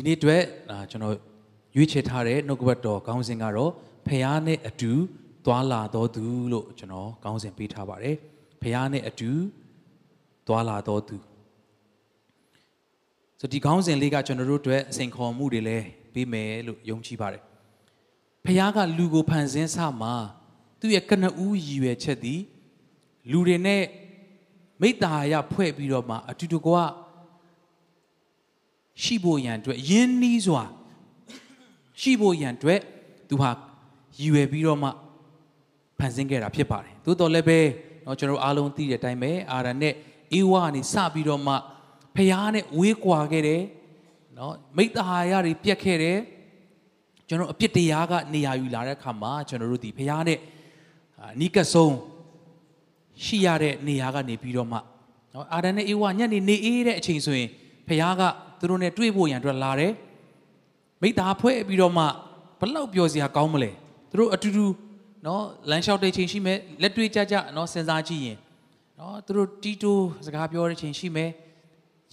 ဒီနေ့အတွက်အာကျွန်တော်ရွေးချယ်ထားတဲ့နှုတ်ကပတ်တော်ခေါင်းစဉ်ကတော့ဖះနဲ့အတူသွာလာတော်သူလို့ကျွန်တော်ခေါင်းစဉ်ပေးထားပါတယ်ဖះနဲ့အတူသွာလာတော်သူဆိုဒီခေါင်းစဉ်လေးကကျွန်တော်တို့အတွက်အစဉ်ခေါ်မှုတွေလည်းပေးမယ်လို့ယုံကြည်ပါတယ်ဖះကလူကိုဖန်ဆင်းစမှာသူ့ရဲ့ကနဦးရည်ရွယ်ချက်သည်လူတွေနဲ့မိတ္တာရဖွဲ့ပြီးတော့မှအတူတကွ ရှိဖို့ရန်အတွက်ယင်းနီးစွာရှိဖို့ရန်အတွက်သူဟာရည်ရွယ်ပြီးတော့မှဖန်ဆင်းခဲ့တာဖြစ်ပါတယ်သို့တော်လည်းပဲเนาะကျွန်တော်အားလုံးသိတဲ့အတိုင်းပဲအာရနဲ့အေဝါကနေစပြီးတော့မှဖျားနဲ့ဝေးကွာခဲ့တယ်เนาะမိတ္တဟာရတွေပြက်ခဲ့တယ်ကျွန်တော်အပြစ်တရားကနေရာယူလာတဲ့အခါမှာကျွန်တော်တို့ဒီဖျားနဲ့နီးကပ်ဆုံးရှိရတဲ့နေရာကနေပြီးတော့မှเนาะအာရနဲ့အေဝါညနေနေအေးတဲ့အချိန်ဆိုရင် ဖျားကသူတို့နဲ့တွေ့ဖို့ရန်အတွက်လာတယ်မိသားဖွဲ့ပြီးတော့မှဘလောက်ပြောစရာကောင်းမလဲသူတို့အတူတူနော်လမ်းလျှောက်တဲ့ချိန်ရှိမယ်လက်တွေ့ကြကြနော်စဉ်းစားကြည့်ရင်နော်သူတို့တီတိုစကားပြောတဲ့ချိန်ရှိမယ်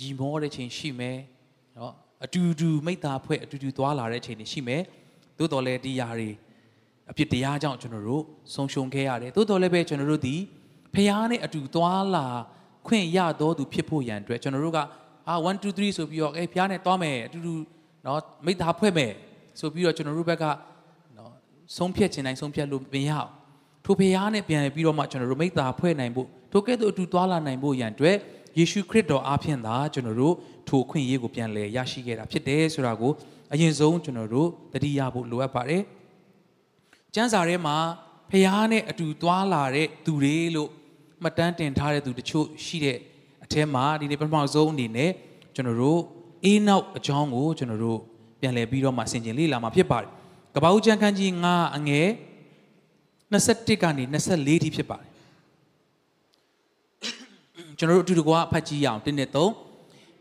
ရီမောတဲ့ချိန်ရှိမယ်နော်အတူတူမိသားဖွဲ့အတူတူသွားလာတဲ့ချိန်တွေရှိမယ်သို့တော်လည်းဒီຢာတွေအဖြစ်တရားကြောင့်ကျွန်တော်တို့ဆုံးရှုံးခဲ့ရတယ်သို့တော်လည်းပဲကျွန်တော်တို့ဒီဖះနဲ့အတူသွားလာခွင့်ရတော်သူဖြစ်ဖို့ရန်အတွက်ကျွန်တော်တို့က အာ1 2 3ဆိုပြီးတော့အေးဖះနဲ့သွားမယ်အတူတူနော်မိသားဖွဲ့မယ်ဆိုပြီးတော့ကျွန်တော်တို့ဘက်ကနော်ဆုံးဖြတ်ခြင်းတိုင်းဆုံးဖြတ်လို့မရအောင်ထိုဖះနဲ့ပြန်ပြီးတော့မှကျွန်တော်တို့မိသားဖွဲ့နိုင်ဖို့ထိုကဲ့သို့အတူသွားလာနိုင်ဖို့ရန်အတွက်ယေရှုခရစ်တော်အားဖြင့်သာကျွန်တော်တို့ထိုအခွင့်အရေးကိုပြန်လည်ရရှိခဲ့တာဖြစ်တယ်ဆိုတာကိုအရင်ဆုံးကျွန်တော်တို့တတိယဖို့လိုအပ်ပါတယ်ကျမ်းစာထဲမှာဖះနဲ့အတူသွားလာတဲ့သူတွေလို့မှတ်တမ်းတင်ထားတဲ့သူတချို့ရှိတဲ့ အထဲမှာဒီနေ့ပထမဆုံးအနေနဲ့ကျွန်တော်တို့အေးနောက်အကြောင်းကိုကျွန်တော်တို့ပြန်လည်ပြီးတော့မှဆင်ခြင်လေ့လာမှာဖြစ်ပါတယ်။ကပ္ပဦးကျမ်းခန်းကြီး9အငယ်21ကနေ24ထိဖြစ်ပါတယ်။ကျွန်တော်တို့အတူတကွဖတ်ကြည့်ရအောင်တင်းနဲ့3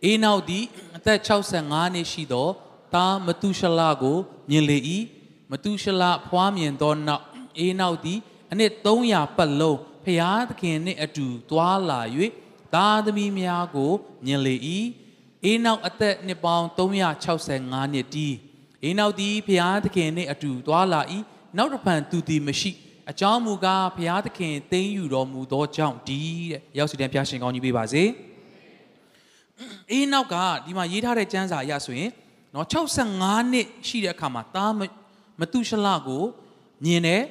အေးနောက်သည်အသက်65နှစ်ရှိသောတာမတုရှလကိုမြင်လေ၏မတုရှလဖွားမြင်သောနောက်အေးနောက်သည်အနှစ်300ပတ်လုံးဖျားသခင်နှင့်အတူသွားလာ၍ သားသမီးများကိုမြင်လေ၏အေးနောက်အသက်နှစ်ပေါင်း365နှစ်တည်းအေးနောက်သည်ဘုရားသခင်နှင့်အတူသွားလာ၏နောက်တစ်ဖန်သူသည်မရှိအကြောင်းမူကားဘုရားသခင်သိမ်းယူတော်မူသောကြောင့်ဒီတဲ့ရောက်စီတန်ဘုရားရှင်ကောင်းကြီးပေးပါစေအေးနောက်ကဒီမှာရေးထားတဲ့ကျမ်းစာအရဆိုရင်နော်65နှစ်ရှိတဲ့အခါမှာသားမတုရှလကိုမြင်တယ်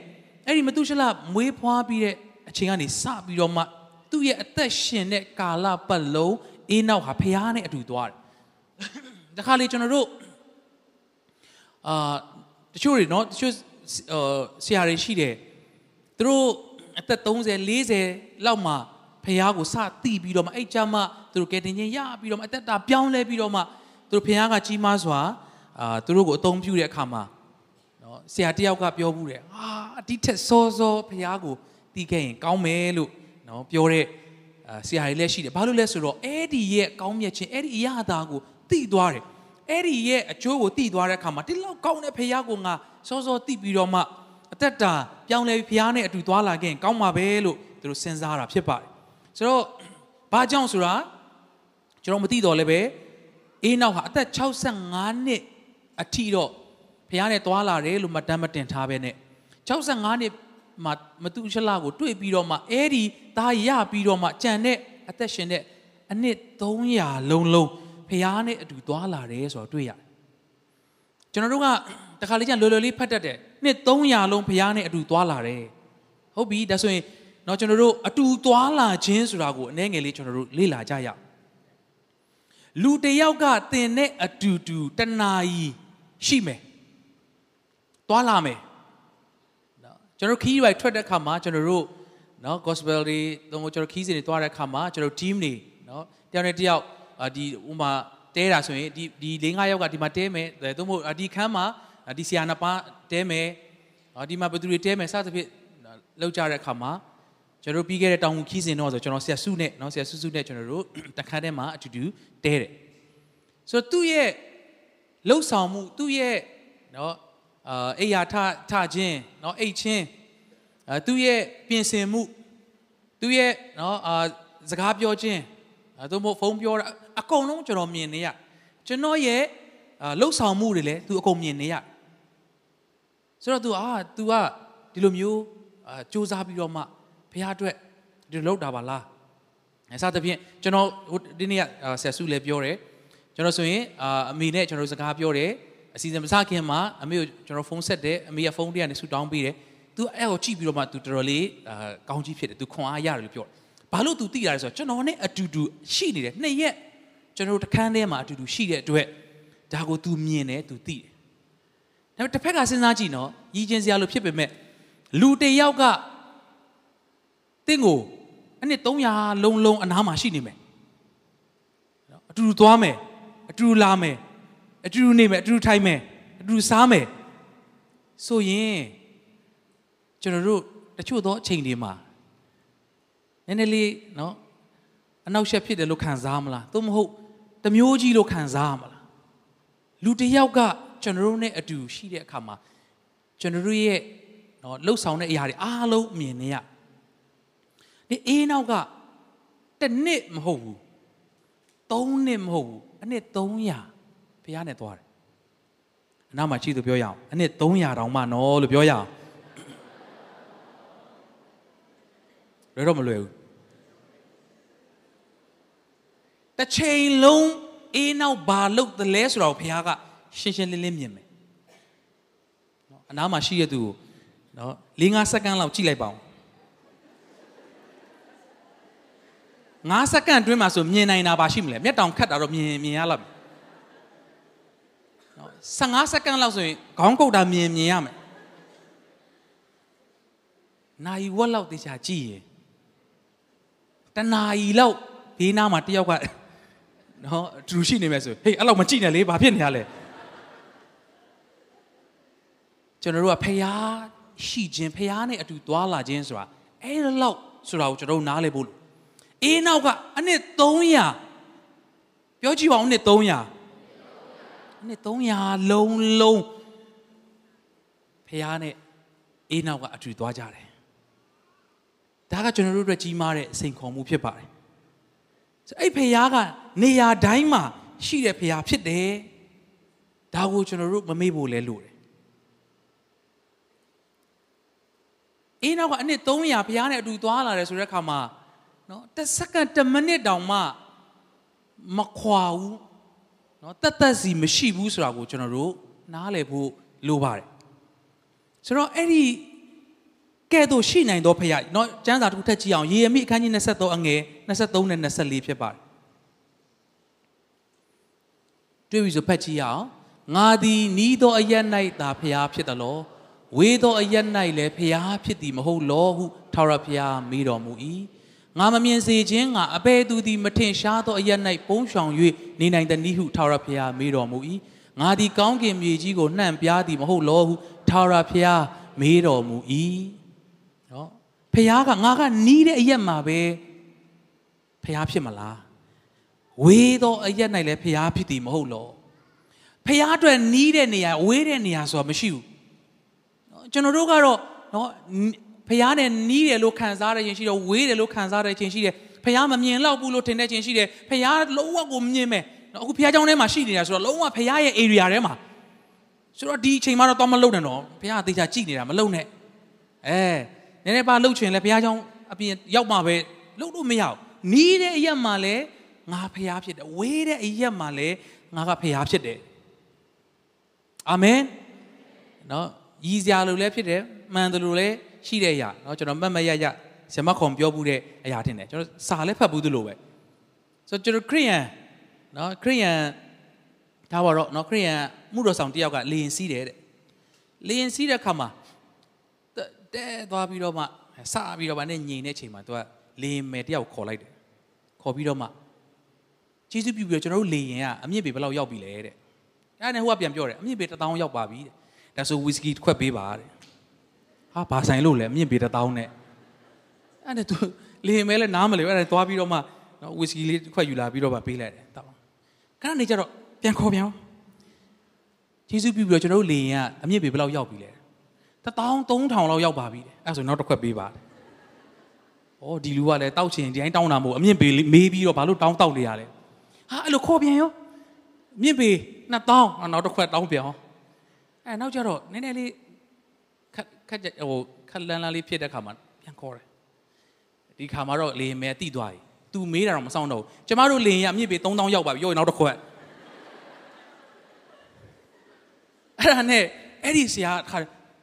အဲ့ဒီမတုရှလမွေးဖွားပြီးတဲ့အချိန်ကနေစပြီးတော့မှ သူ့ရဲ့အသက်ရှင်တဲ့ကာလပတ်လုံးအေးနောက်ဟာဖခင်နဲ့အတူသွားတယ်။တခါလေကျွန်တော်တို့အာတချို့တွေနော်တချို့ဆရာတွေရှိတယ်သူတို့အသက်30 40လောက်မှဖခင်ကိုစတိပြီးတော့မှအဲ့ကြမှာသူတို့ကယ်တင်ခြင်းရပြီးတော့မှအသက်တာပြောင်းလဲပြီးတော့မှသူတို့ဖခင်ကကြီးမားစွာအာသူတို့ကိုအသုံးပြုတဲ့အခါမှာနော်ဆရာတယောက်ကပြောဘူးတယ်ဟာအတိထက်စောစောဖခင်ကိုတီးခဲ့ရင်ကောင်းမယ်လို့ နော်ပြောတဲ့ဆရာတွေလည်းရှိတယ်ဘာလို့လဲဆိုတော့အဲ့ဒီရဲ့ကောင်းမြတ်ခြင်းအဲ့ဒီအရာသားကိုသိသွားတယ်အဲ့ဒီရဲ့အကျိုးကိုသိသွားတဲ့အခါမှာဒီလောက်ကောင်းတဲ့ဖခင်ကိုငါစောစောသိပြီးတော့မှအသက်တာပြောင်းလဲပြီးဖခင်နဲ့အတူသွားလာခဲ့ရင်ကောင်းမှာပဲလို့သူတို့စဉ်းစားတာဖြစ်ပါတယ်ဆိုတော့ဘာကြောင့်ဆိုတာကျွန်တော်မသိတော့လည်းပဲအေးနောက်ဟာအသက်65နှစ်အထိတော့ဖခင်နဲ့သွားလာတယ်လို့မတမ်းမတင်ထားပဲနဲ့65နှစ် မမသူရှလကိုတွေ့ပြီးတော့မှအဲ့ဒီဒါရပြီးတော့မှကြံတဲ့အသက်ရှင်တဲ့အနှစ်300လုံးလုံးဖះနဲ့အတူသွားလာတယ်ဆိုတော့တွေ့ရတယ်ကျွန်တော်တို့ကတခါလေးကျလွယ်လွယ်လေးဖတ်တတ်တယ်နှစ်300လုံးဖះနဲ့အတူသွားလာတယ်ဟုတ်ပြီဒါဆိုရင်တော့ကျွန်တော်တို့အတူသွားလာခြင်းဆိုတာကိုအနည်းငယ်လေးကျွန်တော်တို့လေ့လာကြရအောင်လူတယောက်ကတင်နဲ့အတူတူတဏှာကြီးရှိမယ်သွားလာမယ် ကျွန်တော်ခီးရိုက်ထွက်တဲ့ခါမှာကျွန်တော်တို့နော် gospel တွေတော့ကျွန်တော်ခီးစဉ်တွေတွားတဲ့ခါမှာကျွန်တော် team တွေနော်တယောက်နဲ့တယောက်ဒီဥမာတဲတာဆိုရင်ဒီဒီ၄၅ယောက်ကဒီမှာတဲမယ်သို့မဟုတ်ဒီခန်းမှာဒီဆရာနှစ်ပါးတဲမယ်ဒီမှာဘယ်သူတွေတဲမယ်စသဖြင့်လောက်ကြတဲ့ခါမှာကျွန်တော်ပြီးခဲ့တဲ့တောင်ခီးစဉ်တော့ဆိုကျွန်တော်ဆရာစုနဲ့နော်ဆရာစုစုနဲ့ကျွန်တော်တို့တခါတည်းမှာအတူတူတဲတယ်ဆိုတော့သူ့ရဲ့လှုပ်ဆောင်မှုသူ့ရဲ့နော် အာအိယာထထခြင်းเนาะအိတ်ချင်းအဲသူ့ရဲ့ပြင်ဆင်မှုသူ့ရဲ့เนาะအာစကားပြောခြင်းအဲသို့မဟုတ်ဖုန်းပြောတာအကုန်လုံးကျွန်တော်မြင်နေရကျွန်တော်ရဲ့ အာလှုပ်ဆောင်မှုတွေလည်း तू အကုန်မြင်နေရဆိုတော့ तू အာ तू ကဒီလိုမျိုးအာစူးစမ်းပြီးတော့မှဘုရားအတွက်ဒီလိုလုပ်တာပါလားအဲစသဖြင့်ကျွန်တော်ဒီနေ့ကဆက်စုလည်းပြောတယ်ကျွန်တော်ဆိုရင်အာအမေနဲ့ကျွန်တော်စကားပြောတယ် အစီအစဉ်မစခင်မှာအမေကိုကျွန်တော်ဖုန်းဆက်တယ်အမေကဖုန်းထဲကနေဆူတောင်းပေးတယ်။ तू အဲ့ကိုကြည့်ပြီးတော့မှ तू တော်တော်လေးအာကောင်းကြီးဖြစ်တယ်။ तू ခွန်အားရတယ်လို့ပြောတယ်။ဘာလို့ तू သိရတယ်ဆိုတော့ကျွန်တော်နဲ့အတူတူရှိနေတယ်နှစ်ရက်ကျွန်တော်တို့တခန်းထဲမှာအတူတူရှိတဲ့အတွက်ဒါကို तू မြင်တယ် तू သိတယ်။ဒါပေမဲ့တစ်ဖက်ကစဉ်းစားကြည့်နော်ရည်ချင်းစရာလို့ဖြစ်ပေမဲ့လူတစ်ယောက်ကတင့်ကိုအနှစ်300လုံးလုံးအနားမှာရှိနေမယ်။နော်အတူတူသွားမယ်အတူတူလာမယ် အတူတူနေမယ်အတူတူထိုင်မယ်အတူတူစားမယ်ဆိုရင်ကျွန်တော်တို့တချို့သောအချိန်တွေမှာနည်းနည်းလေးနော်အနောက်ရှက်ဖြစ်တယ်လို့ခံစားမလားသို့မဟုတ်တမျိုးကြီးလို့ခံစားရမလားလူတစ်ယောက်ကကျွန်တော်တို့နဲ့အတူရှိတဲ့အခါမှာကျွန်တော်တို့ရဲ့နော်လှုပ်ဆောင်တဲ့အရာတွေအားလုံးမြင်နေရဒီအေးနောက်ကတစ်နှစ်မဟုတ်ဘူးသုံးနှစ်မဟုတ်ဘူးအနှစ်300 ဖះနဲ့သွားတယ်အနောက်မှာကြည့်သူပြောရအောင်အနှစ်300တောင်မှနော်လို့ပြောရအောင်လွယ်တော့မလွယ်ဘူးတစ်ချိန်လုံးအေးနောက်ဘာလုပ်သလဲဆိုတော့ဖះကရှင်းရှင်းလင်းလင်းမြင်မယ်နော်အနားမှာရှိရသူကိုနော်၄၅စက္ကန့်လောက်ကြည့်လိုက်ပါဦး9စက္ကန့်အတွင်းမှာဆိုမြင်နိုင်တာပါရှိမလဲမျက်တောင်ခတ်တာတော့မြင်မြင်ရလောက် 15စက္ကန့်လောက်ဆိုရင်ခေါင်းကုတ်တာမြင်မြင်ရမယ်နိုင်ဝက်လောက်တေချာကြည့်ရင်တနာရီလောက်ဘေးနားမှာတယောက်ကနော်သူရှိနေမယ်ဆိုဟေးအဲ့လောက်မကြည့်နဲ့လေဘာဖြစ်နေရလဲကျွန်တော်တို့ကဖျားရှိခြင်းဖျားနဲ့အတူသွားလာခြင်းဆိုတာအဲ့လောက်ဆိုတာကိုကျွန်တော်တို့နားလည်ဖို့အေးနောက်ကအနှစ်300ပြောကြည့်ပါဦးနှစ်300 နှစ်300လုံးလုံးဖះနဲ့အေးနောက်ကအထူသွားကြတယ်ဒါကကျွန်တော်တို့အတွက်ကြီးမားတဲ့စိန်ခေါ်မှုဖြစ်ပါတယ်အဲ့ဖះကနေရာတိုင်းမှာရှိတဲ့ဖះဖြစ်တယ်ဒါကိုကျွန်တော်တို့မမေ့ဖို့လဲလို့တယ်အေးနောက်ကအနှစ်300ဖះနဲ့အတူသွားလာတယ်ဆိုတဲ့အခါမှာနော်တစ်စက္ကန့်တစ်မိနစ်တောင်မှမခွာဘူး နော်တတ်တတ်စီမရှိဘူးဆိုတာကိုကျွန်တော်တို့နားလည်ဖို့လိုပါတယ်ဆိုတော့အဲ့ဒီကဲ့သို့ရှိနိုင်သောဖခင်เนาะကျမ်းစာတစ်ခုထပ်ကြည့်အောင်ယေရမိအခန်းကြီး23အငယ်23နဲ့24ဖြစ်ပါတယ်တွေ့ပြီဆိုဖတ်ကြည့်အောင်ငါသည်နီးသောအယက်၌သာဖျားဖြစ်တယ်လို့ဝေသောအယက်၌လည်းဖျားဖြစ်သည်မဟုတ်လောဟုထာဝရဘုရားမိတော်မူ၏ ငါမမြင်စေခြင်းငါအဘယ်သူသည်မထင်ရှားသောအရ၌ပုံးဆောင်၍နေနိုင်သည်ဟုထာဝရဘုရားမေးတော်မူ၏ငါသည်ကောင်းကင်မြေကြီးကိုနှံ့ပြားသည်မဟုတ်လောဟုထာဝရဘုရားမေးတော်မူ၏နော်ဘုရားကငါကနီးတဲ့အရက်မှာပဲဘုရားဖြစ်မလားဝေးသောအရက်၌လည်းဘုရားဖြစ်သည်မဟုတ်လောဘုရားအတွက်နီးတဲ့နေရာဝေးတဲ့နေရာဆိုတာမရှိဘူးကျွန်တော်တို့ကတော့နော် ဖះနဲ့နီးတယ်လို့ခံစားရခြင်းရှိတော့ဝေးတယ်လို့ခံစားရခြင်းရှိတယ်ဖះမမြင်တော့ဘူးလို့ထင်တဲ့ခြင်းရှိတယ်ဖះလုံးဝကိုမြင်မယ်နော်အခုဖះเจ้าထဲမှာရှိနေတာဆိုတော့လုံးဝဖះရဲ့ area ထဲမှာဆိုတော့ဒီအချိန်မှာတော့တော့မလုံနဲ့တော့ဖះအသေးချာကြည့်နေတာမလုံနဲ့အဲနည်းနည်းပါလှုပ်ချင်လဲဖះเจ้าအပြင်ရောက်မှပဲလှုပ်လို့မရဘူးနီးတဲ့အရက်မှာလဲငါဖះဖြစ်တယ်ဝေးတဲ့အရက်မှာလဲငါကဖះဖြစ်တယ်အာမင်နော်ရည်စရာလိုလဲဖြစ်တယ်မှန်တယ်လို့လဲ ရှိတဲ့အရာเนาะကျွန်တော်မတ်မရရဇမခွန်ပြောဘူးတဲ့အရာတင်တယ်ကျွန်တော်စာလည်းဖတ်ဘူးသလိုပဲဆိုတော့ကျွန်တော်ခရိယန်เนาะခရိယန်ဒါပါတော့เนาะခရိယန်မှုတော်ဆောင်တယောက်ကလေရင်စီးတယ်တဲ့လေရင်စီးတဲ့ခါမှာတဲသွားပြီးတော့မှစပြီးတော့မှနဲ့ညင်တဲ့အချိန်မှာသူကလေရင်မယ်တယောက်ခေါ်လိုက်တယ်ခေါ်ပြီးတော့မှကျေးဇူးပြုပြီးတော့ကျွန်တော်တို့လေရင်ကအမြင့်ပေဘယ်လောက်ရောက်ပြီလဲတဲ့အဲ့ဒါနဲ့ဟိုကပြန်ပြောတယ်အမြင့်ပေ1000ရောက်ပါပြီတဲ့ဒါဆိုဝီစကီခွက်ပေးပါတဲ့ ဟာဘာဆိုင်လို့လဲမြင့်ပေတစ်တောင်းနဲ့အဲ့ဒါသူလေမဲလဲနားမလဲအဲ့ဒါသွားပြီးတော့မှနော်ဝီစကီလေးခွက်ယူလာပြီးတော့မှပေးလိုက်တယ်တောင်းခဏနေကြတော့ပြန်ခေါ်ပြန်ကျေးဇူးပြုပြီးတော့ကျွန်တော်တို့လေရင်ကအမြင့်ပေဘယ်လောက်ရောက်ပြီလဲတတောင်း3000လောက်ရောက်ပါပြီတဲ့အဲ့ဆိုနောက်တစ်ခွက်ပေးပါတယ်ဩဒီလူကလည်းတောက်ချင်ဒီတိုင်းတောင်းတာမဟုတ်အမြင့်ပေမေးပြီးတော့ဘာလို့တောင်းတောက်နေရလဲဟာအဲ့လိုခေါ်ပြန်ရောမြင့်ပေ2000နောက်တစ်ခွက်တောင်းပြန်အဲနောက်ကျတော့နည်းနည်းလေး ခက်ခက်ဟိုခက်လန်းလန်းလေးဖြစ်တဲ့ခါမှာပြန်ခေါ်တယ်ဒီခါမှာတော့လေမဲတိသွားပြီ तू မေးတာတော့မဆောင်တော့ဘူးကျမတို့လေရင်ရမြင့်ပေ3000ရောက်ပါပြီရောနောက်တစ်ခွက်အဲ့ဒါနဲ့အဲ့ဒီဆရာခါ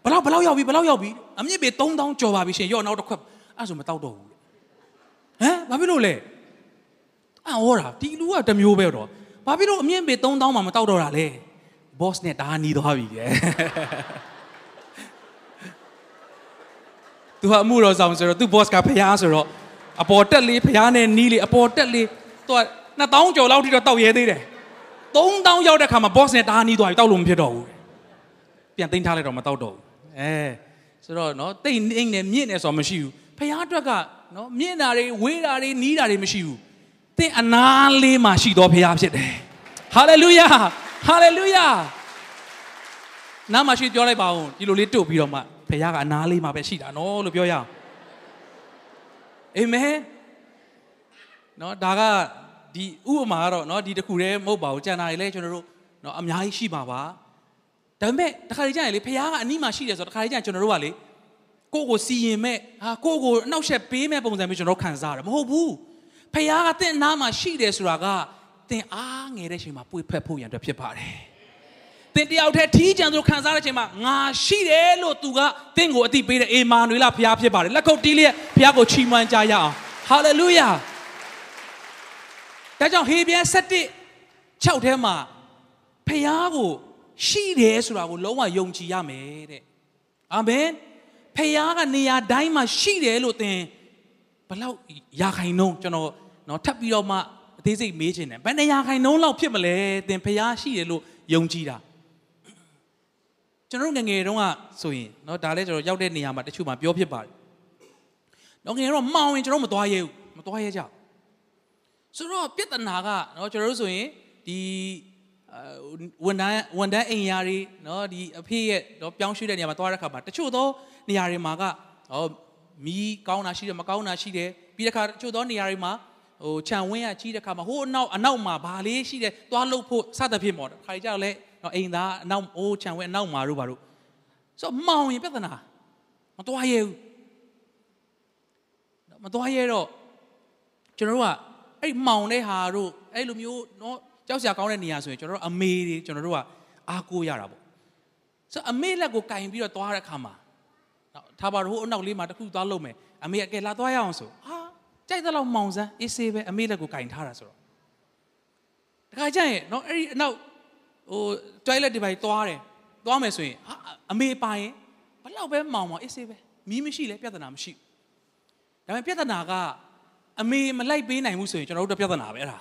ဘလောက်ဘလောက်ရောက်ပြီဘလောက်ရောက်ပြီအမြင့်ပေ3000ကျော်ပါပြီရှင်ရောနောက်တစ်ခွက်အဲ့ဆိုမတောက်တော့ဘူးဟမ်ဘာဖြစ်လို့လဲအံ့ဩတာဒီလူကတစ်မျိုးပဲတော့ဘာဖြစ်လို့အမြင့်ပေ3000မှမတောက်တော့တာလဲ boss နဲ့ဒါနီးသွားပြီတဲ့ သူဟာအမှုတော်ဆောင်ဆိုတော့သူ့ boss ကဖျားဆိုတော့အပေါ်တက်လေးဖျားနဲ့နီးလေးအပေါ်တက်လေးသူက2000ကျော်လောက်ထိတော့တောက်ရဲသေးတယ်3000ရောက်တဲ့ခါမှာ boss နဲ့တားနီးသွားပြီတောက်လို့မဖြစ်တော့ဘူးပြန်သိမ်းထားလိုက်တော့မတောက်တော့ဘူးအဲဆိုတော့နော်တိတ်နေနေမြင့်နေဆိုမရှိဘူးဖျားအတွက်ကနော်မြင့်တာတွေဝေးတာတွေနီးတာတွေမရှိဘူးသင်အနာလေးမှာရှိတော်ဖျားဖြစ်တယ်ဟာလေလုယာဟာလေလုယာနားမှာရှိပြောလိုက်ပါဦးဒီလိုလေးတို့ပြီးတော့မှ ဖခင်ကအနားလေးမှာပဲရှိတာနော်လို့ပြောရအောင်အာမင်နော်ဒါကဒီဥပမာကတော့နော်ဒီတစ်ခုတည်းမဟုတ်ပါဘူးကြံတာတွေလည်းကျွန်တော်တို့နော်အများကြီးရှိပါပါဒါပေမဲ့တခါတည်းကျရင်လေဖခင်ကအနီးမှာရှိတယ်ဆိုတော့တခါတည်းကျရင်ကျွန်တော်တို့ကလေကိုယ့်ကိုစီရင်မဲ့ဟာကိုယ့်ကိုအနောက်ရှက်ပေးမဲ့ပုံစံမျိုးကျွန်တော်တို့ခံစားရတယ်မဟုတ်ဘူးဖခင်ကတင့်နားမှာရှိတယ်ဆိုတာကတင်အားငယ်တဲ့ချိန်မှာပွေဖက်ဖို့ရန်အတွက်ဖြစ်ပါတယ်။ တင်တယောက်တည်းထီးကြံသူခံစားတဲ့ချိန်မှာငါရှိတယ်လို့သူကတင့်ကိုအတိပေးတဲ့အေမာနွေလဖခင်ဖြစ်ပါတယ်။လက်ခုပ်တီးလျက်ဖခင်ကိုချီးမွမ်းကြရအောင်။ဟာလေလုယာ။ဒါကြောင့်ဟေပြန်7 6ထဲမှာဖခင်ကိုရှိတယ်ဆိုတာကိုလုံးဝယုံကြည်ရမယ်တဲ့။အာမင်။ဖခင်ကနေရာတိုင်းမှာရှိတယ်လို့သင်ဘလောက်ရာခိုင်နှုန်းကျွန်တော်နော်ထပ်ပြီးတော့မှအသေးစိတ်မေးချင်တယ်ဘယ်နေရာခိုင်နှုန်းလောက်ဖြစ်မလဲသင်ဖျားရှိတယ်လို့ယုံကြည်တာ ကျွန်တော်တို့ငငယ်တုန်းကဆိုရင်เนาะဒါလည်းကျွန်တော်ရောက်တဲ့နေရာမှာတချို့မှာပြောဖြစ်ပါတယ်။တော့ငယ်တော့မှောင်ရင်ကျွန်တော်မသွားရဲဘူးမသွားရဲကြ။ဆိုတော့ပြဿနာကเนาะကျွန်တော်တို့ဆိုရင်ဒီဝန်တန်းဝန်တန်းအိမ်ယာတွေเนาะဒီအဖေရဲ့เนาะပြောင်းရွှေ့တဲ့နေရာမှာသွားတဲ့ခါမှာတချို့သောနေရာတွေမှာကဟောမီးကောင်းတာရှိတယ်မကောင်းတာရှိတယ်ပြီးတဲ့ခါတချို့သောနေရာတွေမှာဟိုခြံဝင်းရကြီးတဲ့ခါမှာဟိုအနောက်အနောက်မှာဘာလေးရှိတယ်သွားလှုပ်ဖို့စသဖြင့်ပေါ့ခါကြတော့လေ အိမ်သားအနောက်အိုးခြံဝင်းအနောက်မှာတို့ဘာတို့ဆိုမောင်ရင်ပြဿနာမသွားရဲဘူးမသွားရဲတော့ကျွန်တော်တို့ကအဲ့မောင်တဲ့ဟာတို့အဲ့လိုမျိုးနော်ကြောက်စရာကောင်းတဲ့နေရာဆိုရင်ကျွန်တော်တို့အမေတွေကျွန်တော်တို့ကအားကိုးရတာပေါ့ဆိုအမေလက်ကိုကင်ပြီးတော့သွားတဲ့ခါမှာနော်ထားပါတော့ဟိုအနောက်လေးမှာတခုသွားလုပ်မယ်အမေကကဲလာသွားရအောင်ဆိုဟာကြိုက်တဲ့လောက်မောင်စမ်းအေးဆေးပဲအမေလက်ကိုကင်ထားတာဆိုတော့တခါကျရင်နော်အဲ့ဒီအနောက် ဟို toilet ဒီပိုင်းသွားတယ်သွားမယ်ဆိုရင်ဟာအမေပါရင်ဘလောက်ပဲမောင်မောင်အေးဆေးပဲမီးမရှိလဲပြဿနာမရှိဒါပေမဲ့ပြဿနာကအမေမလိုက်ပေးနိုင်ဘူးဆိုရင်ကျွန်တော်တို့ပြဿနာပဲအဲ့ဒါ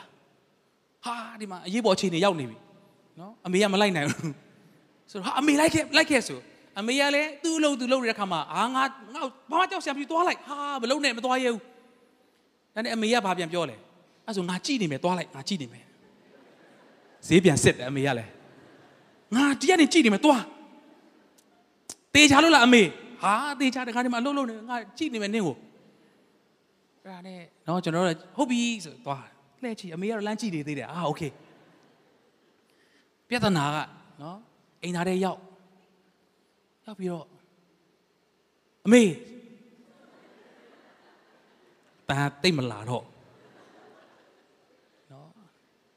ဟာဒီမှာအရေးပေါ်အခြေအနေရောက်နေပြီနော်အမေကမလိုက်နိုင်ဘူးဆိုတော့ဟာအမေလိုက်ခဲ့လိုက်ခဲ့ဆိုအမေကလည်းသူ့အလုပ်သူ့လုပ်နေတဲ့ခါမှာအာငါငါဘာမှကြောက်စရာမရှိသွားလိုက်ဟာမလုပ်နဲ့မသွားရဘူးဒါနဲ့အမေကဘာပြန်ပြောလဲအဲ့ဆိုငါကြည့်နေမယ်သွားလိုက်ငါကြည့်နေမယ် ဈေးပြန်စစ်တယ်အမေကလည်းငါဒီကနေကြည့်နေမယ်သွားတေချာလို့လားအမေဟာတေချာတခါဒီမှာအလုပ်လုပ်နေငါကြည့်နေမယ်နင့်ကိုအဲ့ဒါနဲ့နော်ကျွန်တော်တို့ဟုတ်ပြီဆိုသွားလှည့်ကြည့်အမေကတော့လမ်းကြည့်နေသေးတယ်အာโอเคပြဿနာကနော်အိမ်သားတဲ့ရောက်ရောက်ပြီးတော့အမေတန်တိတ်မလာတော့နော်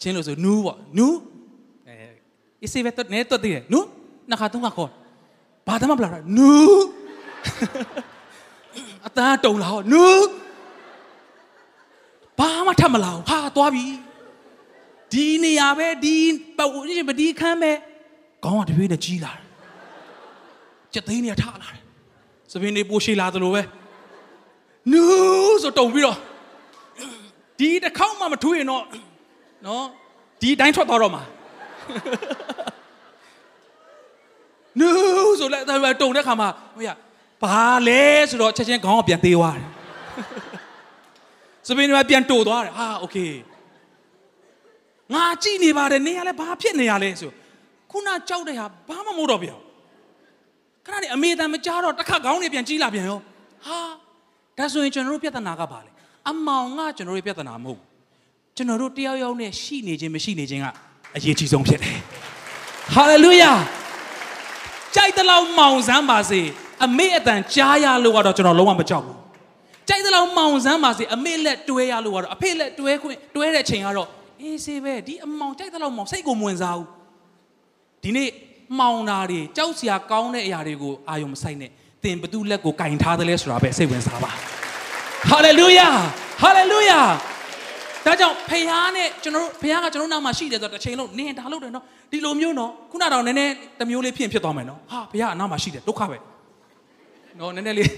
ချင်းလို့ဆိုနူးပေါ့နူးအဲအစ်စေပဲတော့နဲတော့တည်တယ်နူးနှစ်ခါသုံးခါခေါ်ဘာတမမလာတော့နူးအတန်းတုံလာဟောနူးဘာမှထပ်မလာဘူးဟာသွားပြီဒီနေရာပဲဒီပတ်ဝန်းကျင်ပဲဒီခန်းပဲခေါင်းကတပြေးနဲ့ကြီးလာတယ်ကြက်သိန်းနေထလာတယ်စပင်းနေပိုရှိလာသလိုပဲနူးဆိုတုံပြီးတော့ဒီတစ်ခေါက်မှမထွေးရင်တော့ နော်ဒီတိုင်းထွက်သွားတော့မှာနူးဆိုလိုက်တုံတဲ့ခါမှာဟိုရဘာလဲဆိုတော့ချက်ချင်းခေါင်းကပြန်သေးသွားတယ်စပင်းတွေပြန်တိုသွားတယ်ဟာโอเคငါကြည့်နေပါတယ်နေရလဲဘာဖြစ်နေရလဲဆိုခုနကြောက်တဲ့ဟာဘာမှမဟုတ်တော့ဗျာခဏနေအမေတန်မကြားတော့တစ်ခါခေါင်းတွေပြန်ကြီးလာပြန်ရောဟာဒါဆိုရင်ကျွန်တော်တို့ပြဿနာကဘာလဲအမောင်ကကျွန်တော်တို့ပြဿနာမဟုတ် ကျွန်တော်တို့တယောက်ယောက်နဲ့ရှိနေခြင်းမရှိနေခြင်းကအရေးကြီးဆုံးဖြစ်တယ်ဟာလေလုယာကြိုက်တဲ့လောက်မောင်စမ်းပါစေအမေအတန်ကြားရလို့ကတော့ကျွန်တော်လုံးဝမကြောက်ဘူးကြိုက်တဲ့လောက်မောင်စမ်းပါစေအမေလက်တွဲရလို့ကတော့အဖေလက်တွဲခွင့်တွဲတဲ့ချိန်ကတော့အေးစေးပဲဒီအမောင်ကြိုက်တဲ့လောက်မောင်စိတ်ကိုမဝင်စားဘူးဒီနေ့မှောင်တာတွေကြောက်စရာကောင်းတဲ့အရာတွေကိုအာယုံမဆိုင်နဲ့သင်ဘသူလက်ကိုကင်ထားတယ်လဲဆိုတာပဲစိတ်ဝင်စားပါဟာလေလုယာဟာလေလုယာ ဒါကြောင့်ဖခင်နဲ့ကျွန်တော်တို့ဖခင်ကကျွန်တော်နောက်မှာရှိတယ်ဆိုတော့တစ်ချိန်လုံးနင်ဒါလုပ်တယ်နော်ဒီလိုမျိုးနော်ခုနတော့နည်းနည်းတစ်မျိုးလေးဖြစ်ဖြစ်သွားမယ်နော်ဟာဖခင်ကနောက်မှာရှိတယ်ဒုက္ခပဲနော်နည်းနည်းလေး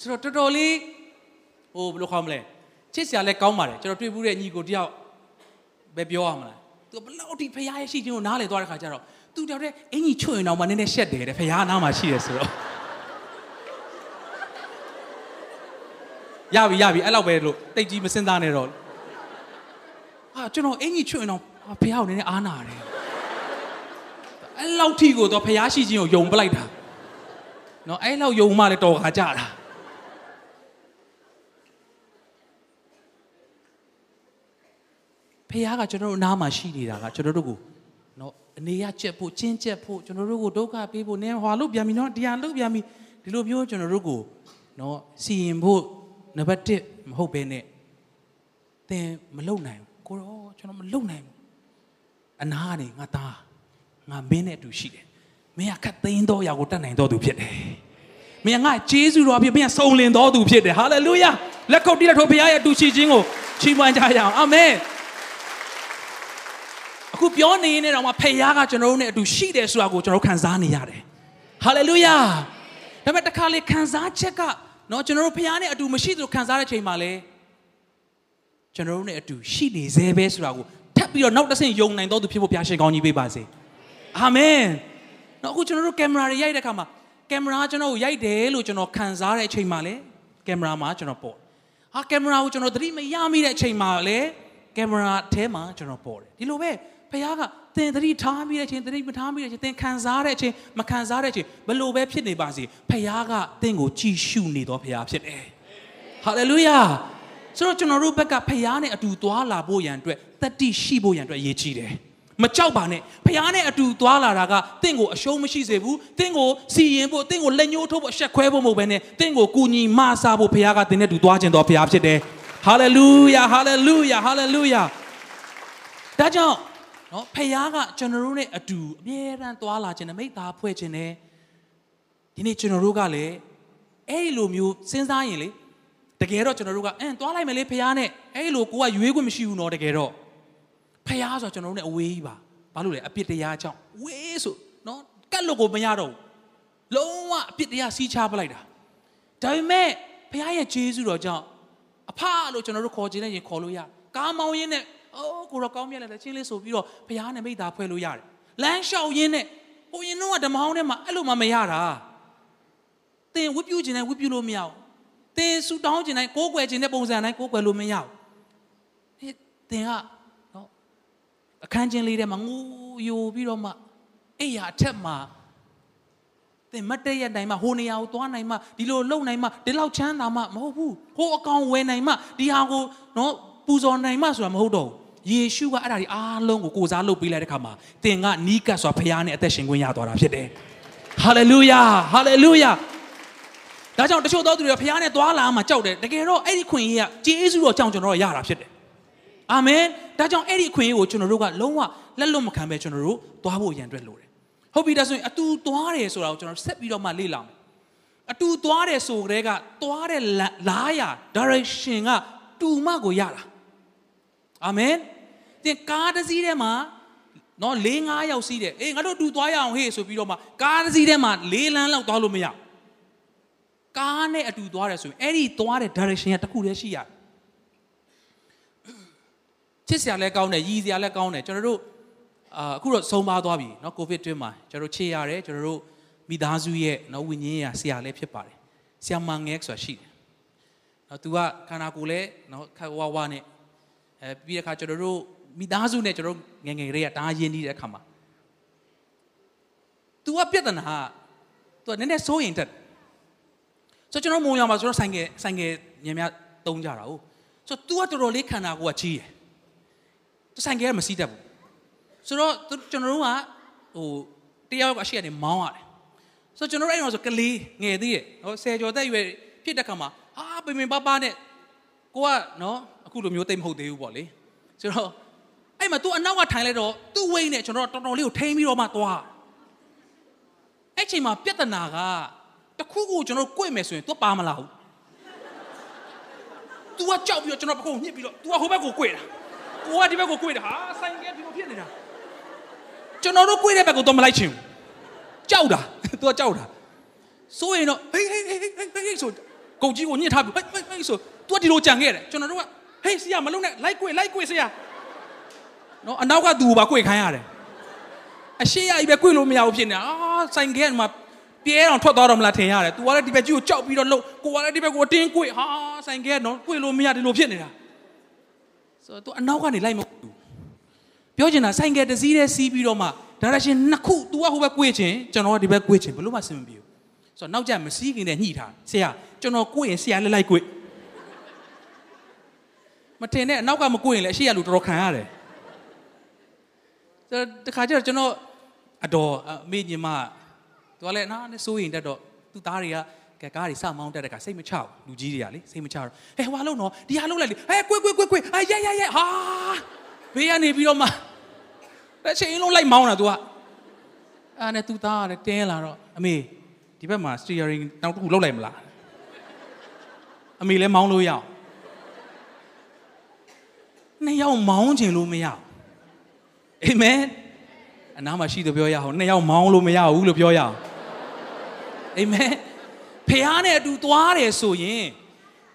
ဆိုတော့တော်တော်လေးဟိုဘယ်လိုခေါ်မလဲချစ်စရာလည်းကောင်းပါတယ်ကျွန်တော်တွေ့ဘူးတဲ့ညီကိုတယောက်ပဲပြောရမလားသူဘလောက်ထိဖခင်ရဲ့ရှိခြင်းကိုနားလည်သွားတဲ့ခါကျတော့သူတယောက်တည်းအင်ကြီးချွတ်ရင်တော့မှနည်းနည်းရှက်တယ်တဲ့ဖခင်ကနားမှာရှိတယ်ဆိုတော့ရပြီရပြီအဲ့လောက်ပဲလို့တိတ်ကြီးမစင်သားနဲ့တော့ ဟာကျွန်တော်အင်ကြီးချွတ်ရင်တော့ဟာဖះကိုနည်းနည်းအားနာတယ်အဲ့လောက်ထိကိုတော့ဖះရှိခြင်းကိုယုံပလိုက်တာနော်အဲ့လောက်ယုံမှလည်းတော်ခါကြတာဖះကကျွန်တော်တို့နားမှာရှိနေတာကကျွန်တော်တို့ကိုနော်အနေရချက်ဖို့ချင်းချက်ဖို့ကျွန်တော်တို့ကိုဒုက္ခပေးဖို့နည်းဟွာလို့ပြန်ပြီနော်တရားလို့ပြန်ပြီဒီလိုမျိုးကျွန်တော်တို့ကိုနော်စီရင်ဖို့နံပါတ်1မဟုတ်ဘဲနဲ့သင်မလုံနိုင်ဘူး ကိုရောကျွန်တော်မလုံနိုင်ဘူးအနာကနေငါသားငါမင်းနဲ့အတူရှိတယ်မင်းကခတ်သိမ်းတော့ရာကိုတတ်နိုင်တော့သူဖြစ်တယ်မင်းကငါဂျေဇုတော်ဖြစ်မင်းကစုံလင်တော်သူဖြစ်တယ်ဟာလေလုယာလက်ကုပ်တိလက်ထိုးဘုရားရဲ့အတူရှိခြင်းကိုချီးမွမ်းကြရအောင်အာမင်အခုပြောနေရင်တော့မှဖခင်ကကျွန်တော်တို့နဲ့အတူရှိတယ်ဆိုတာကိုကျွန်တော်ခံစားနေရတယ်ဟာလေလုယာဒါပေမဲ့တစ်ခါလေခံစားချက်ကနော်ကျွန်တော်တို့ဖခင်နဲ့အတူမရှိသလိုခံစားတဲ့ချိန်မှာလေ ကျွန်တော်တို့နဲ့အတူရှိနေသေးပဲဆိုတာကိုထပ်ပြီးတော့နောက်တစ်ဆင့်ယုံနိုင်တော့သူဖြစ်ဖို့ဘုရားရှင်ကောင်းကြီးပေးပါစေအာမင်နော်အခုကျွန်တော်တို့ကင်မရာတွေရိုက်တဲ့အခါမှာကင်မရာကျွန်တော်ကိုရိုက်တယ်လို့ကျွန်တော်ခံစားတဲ့အချိန်မှာလေကင်မရာမှာကျွန်တော်ပေါ်ဟာကင်မရာကိုကျွန်တော်သတိမရမိတဲ့အချိန်မှာလေကင်မရာထဲမှာကျွန်တော်ပေါ်တယ်ဒီလိုပဲဖခင်ကသင်သတိထားမိတဲ့အချိန်သတိမထားမိတဲ့အချိန်သင်ခံစားတဲ့အချိန်မခံစားတဲ့အချိန်ဘယ်လိုပဲဖြစ်နေပါစေဖခင်ကသင်ကိုကြည်ရှုနေတော်ဖခင်ဖြစ်တယ်ဟာလေလုယာ ဆိုတော့ကျွန်တော်တို့ဘက်ကဖခင်နဲ့အတူသွားလာဖို့ရန်အတွက်တတိရှိဖို့ရန်အတွက်အရေးကြီးတယ်မကြောက်ပါနဲ့ဖခင်နဲ့အတူသွားလာတာကတင့်ကိုအရှုံးမရှိစေဘူးတင့်ကိုစီရင်ဖို့တင့်ကိုလက်ညှိုးထိုးဖို့အဆက်ခွဲဖို့မဟုတ်ဘဲနဲ့တင့်ကိုကူညီမဆာဖို့ဖခင်ကတင်းနဲ့တူသွားခြင်းတော်ဖခင်ဖြစ်တယ်ဟာလေလုယာဟာလေလုယာဟာလေလုယာဒါကြောင့်နော်ဖခင်ကကျွန်တော်တို့နဲ့အတူအမြဲတမ်းသွားလာခြင်းနဲ့မိသားဖွဲ့ခြင်းနဲ့ဒီနေ့ကျွန်တော်တို့ကလည်းအဲ့ဒီလိုမျိုးစဉ်းစားရင်လေ တကယ်တော့ကျွန်တော်တို့ကအင်းသွားလိုက်မယ်လေဖခင်နဲ့အဲ့ဒီလိုကိုကရွေးခွင့်မရှိဘူးနော်တကယ်တော့ဖះဆိုကျွန်တော်တို့ ਨੇ အဝေးကြီးပါဘာလို့လဲအပြစ်တရားကြောင့်ဝေးဆိုနော်ကတ်လို့ကိုမရတော့ဘူးလုံးဝအပြစ်တရားစီးချပလိုက်တာဒါပေမဲ့ဖះရဲ့ဂျေဇုတော်ကြောင့်အဖလို့ကျွန်တော်တို့ခေါ်ခြင်းနဲ့ရင်ခေါ်လို့ရကားမောင်းရင်းနဲ့အိုးကိုတော့ကောင်းမြတ်လိုက်တယ်ချင်းလေးဆိုပြီးတော့ဖះနဲ့မိသားဖွဲ့လို့ရတယ်လမ်းလျှောက်ရင်းနဲ့ဟိုရင်တော့ဓမ္မဟောင်းထဲမှာအဲ့လိုမှမရတာသင်ဝတ်ပြုခြင်းနဲ့ဝတ်ပြုလို့မရဘူး သင်ဆူတောင်းခြင်းနဲ့ကိုးကွယ်ခြင်းနဲ့ပုံစံတိုင်းကိုးကွယ်လို့မရဘူးဟဲ့သင်ကအခန်းချင်းလေးထဲမှာငိုယိုပြီးတော့မှအိယာအထက်မှာသင်မတ်တရနိုင်မှဟိုနေရာကိုသွားနိုင်မှဒီလိုလုံနိုင်မှဒီလောက်ချမ်းသာမှမဟုတ်ဘူးဟိုအကောင်ဝယ်နိုင်မှဒီဟာကိုနော်ပူဇော်နိုင်မှဆိုတာမဟုတ်တော့ဘူးယေရှုကအဲ့ဒါဒီအားလုံးကိုကိုစားလုပ်ပေးလိုက်တဲ့ခါမှာသင်ကနီးကပ်စွာဖခင်နဲ့အသက်ရှင်ခွင့်ရသွားတာဖြစ်တယ်ဟာလေလုယာဟာလေလုယာ ဒါကြောင့်တချို့သောသူတွေဖခင်နဲ့သွားလာမှကြောက်တယ်တကယ်တော့အဲ့ဒီခွင့်ကြီးကဂျေဇုတော်ကြောင့်ကျွန်တော်တို့ရတာဖြစ်တယ်အာမင်ဒါကြောင့်အဲ့ဒီအခွင့်အရေးကိုကျွန်တော်တို့ကလုံးဝလက်လွတ်မခံပဲကျွန်တော်တို့သွားဖို့ရန်အတွက်လိုတယ်ဟုတ်ပြီဒါဆိုရင်အတူသွားတယ်ဆိုတာကိုကျွန်တော်ဆက်ပြီးတော့မှလေ့လာမယ်အတူသွားတယ်ဆိုကြတဲ့ကသွားတဲ့လားရ direction ကတူမကိုရတာအာမင်တင်ကားတစ်စီးထဲမှာနော်၄၅ယောက်စီးတယ်အေးငါတို့တူသွားရအောင်ဟေ့ဆိုပြီးတော့မှကားတစ်စီးထဲမှာ၄လမ်းလောက်သွားလို့မရ ကားနဲ့အတူသွားတယ်ဆိုရင်အဲ့ဒီသွားတဲ့ direction ကတစ်ခုတည်းရှိရတယ်ချစ်စရာလည်းကောင်းတယ်ရည်စရာလည်းကောင်းတယ်ကျွန်တော်တို့အာအခုတော့ဆုံးပါသွားပြီเนาะကိုဗစ်တွင်းမှာကျွန်တော်တို့ချေရတယ်ကျွန်တော်တို့မိသားစုရဲ့เนาะဝိညာဉ်ရေးဆရာလည်းဖြစ်ပါတယ်ဆရာမငဲဆိုတာရှိတယ်เนาะသူကခန္ဓာကိုယ်လည်းเนาะခက်ဝါဝါနဲ့အဲပြီးတဲ့အခါကျွန်တော်တို့မိသားစုနဲ့ကျွန်တော်ငယ်ငယ်လေးကတားရင်းနေတဲ့အခါမှာ तू ကပြဿနာ तू ကနည်းနည်းစိုးရင်တက် ဆိုကျွန်တော်မုံရမှာကျွန်တော်ဆိုင်ကဆိုင်ကညံ့များတုံးကြတာဟုတ်ဆို तू ကတော်တော်လေးခန္ဓာကိုယ်ကကြီးတယ်သူဆိုင်ကဲမစီးတတ်ဘူးဆိုတော့ကျွန်တော်တို့ကဟိုတယောက်အရှိကနေမောင်းရတယ်ဆိုတော့ကျွန်တော်တို့အဲ့တော့ဆိုကလေးငယ်သေးတယ်ဟောဆယ်ကျော်သက်ရွယ်ဖြစ်တဲ့ခါမှာဟာပင်ပင်ပပနဲ့ကိုကနော်အခုလိုမျိုးတိတ်မဟုတ်သေးဘူးပေါ့လေဆိုတော့အဲ့မှာ तू အနောက်ကထိုင်လိုက်တော့သူ့ဝိတ်နဲ့ကျွန်တော်တော်တော်လေးကိုထိန်းပြီးတော့မှသွားအဲ့ချိန်မှာပြဿနာက တခုခုကျွန်တော်ကိုွေ့မယ်ဆိုရင် तू ပါမလာဘူး तू ကကြောက်ပြီးတော့ကျွန်တော်ဘက်ကိုညှစ်ပြီးတော့ तू ကဟိုဘက်ကိုကိုွေ့တာကိုကဒီဘက်ကိုကိုွေ့တာဟာဆိုင်ကဒီလိုဖြစ်နေတာကျွန်တော်တို့ကိုွေ့တဲ့ဘက်ကိုတော့မလိုက်ချင်ဘူးကြောက်တာ तू ကကြောက်တာဆိုရင်တော့ဟေးဟေးဟေးဟေးဟေးဆိုကုန်ကြီးကိုညှစ်ထားပြီးဟေးဟေးဟေးဆို तू ကဒီလိုကြံခဲ့တယ်ကျွန်တော်တို့ကဟေးဆရာမလုံးနဲ့လိုက်ကိုွေ့လိုက်ကိုွေ့ဆရာနော်အနောက်ကသူ့ကိုပါကိုွေ့ခိုင်းရတယ်အရှိရကြီးပဲကိုွေ့လို့မရဘူးဖြစ်နေတာအာဆိုင်ကမှာ ပြဲအောင်ထွက်သွားတော့မလားထင်ရတယ် तू ကလည်းဒီဘက်ကြီးကိုကြောက်ပြီးတော့လှုပ်ကိုကလည်းဒီဘက်ကိုအတင်းကိုွေ့ဟာဆိုင်ကနော်ကိုွေ့လို့မရဒီလိုဖြစ်နေတာဆိုတော့ तू အနောက်ကနေလိုက်မဘူးပြောချင်တာဆိုင်ကတစ်စီးတည်းစီးပြီးတော့မှဒါရရှင်နှစ်ခု तू ကဟိုဘက်ကိုွေ့ချင်ကျွန်တော်ကဒီဘက်ကိုွေ့ချင်ဘလို့မှစင်မပြေဘူးဆိုတော့နောက်ကျမစီးခင်နဲ့ညှိထားဆရာကျွန်တော်ကိုွေ့ရင်ဆရာလည်းလိုက်ကိုွေ့မထင်နဲ့အနောက်ကမကိုွေ့ရင်လည်းအရှိရလူတော်တော်ခံရတယ်ဆိုတော့တခါကျတော့ကျွန်တော်အတော်အမေညီမ သူကလည်းနားနဲ့စိုးရင်တက်တော့သူ့သားတွေကကဲကားတွေစမောင်းတက်တဲ့ကစိတ်မချဘူးလူကြီးတွေကလေစိတ်မချတော့ဟဲ့ဟွာလုံးတော့ဒီဟာလုံးလိုက်လေဟဲ့ကွေးကွေးကွေးကွေးအဲရဲရဲရဲဟာဘေးကနေပြီးတော့မှတစ်ချိန်လုံးလိုက်မောင်းတာ तू ကအဲ့နဲ့သူ့သားကလည်းတင်းလာတော့အမေဒီဘက်မှာ steering နောက်တစ်ခုလောက်လိုက်မလားအမေလည်းမောင်းလို့ရအောင်နှစ်ယောက်မောင်းချင်လို့မရဘူးအာမင်အနားမှာရှိတယ်ပြောရအောင်နှစ်ယောက်မောင်းလို့မရဘူးလို့ပြောရအောင် အာမင်ဖះနဲ့အတူသွားတယ်ဆိုရင်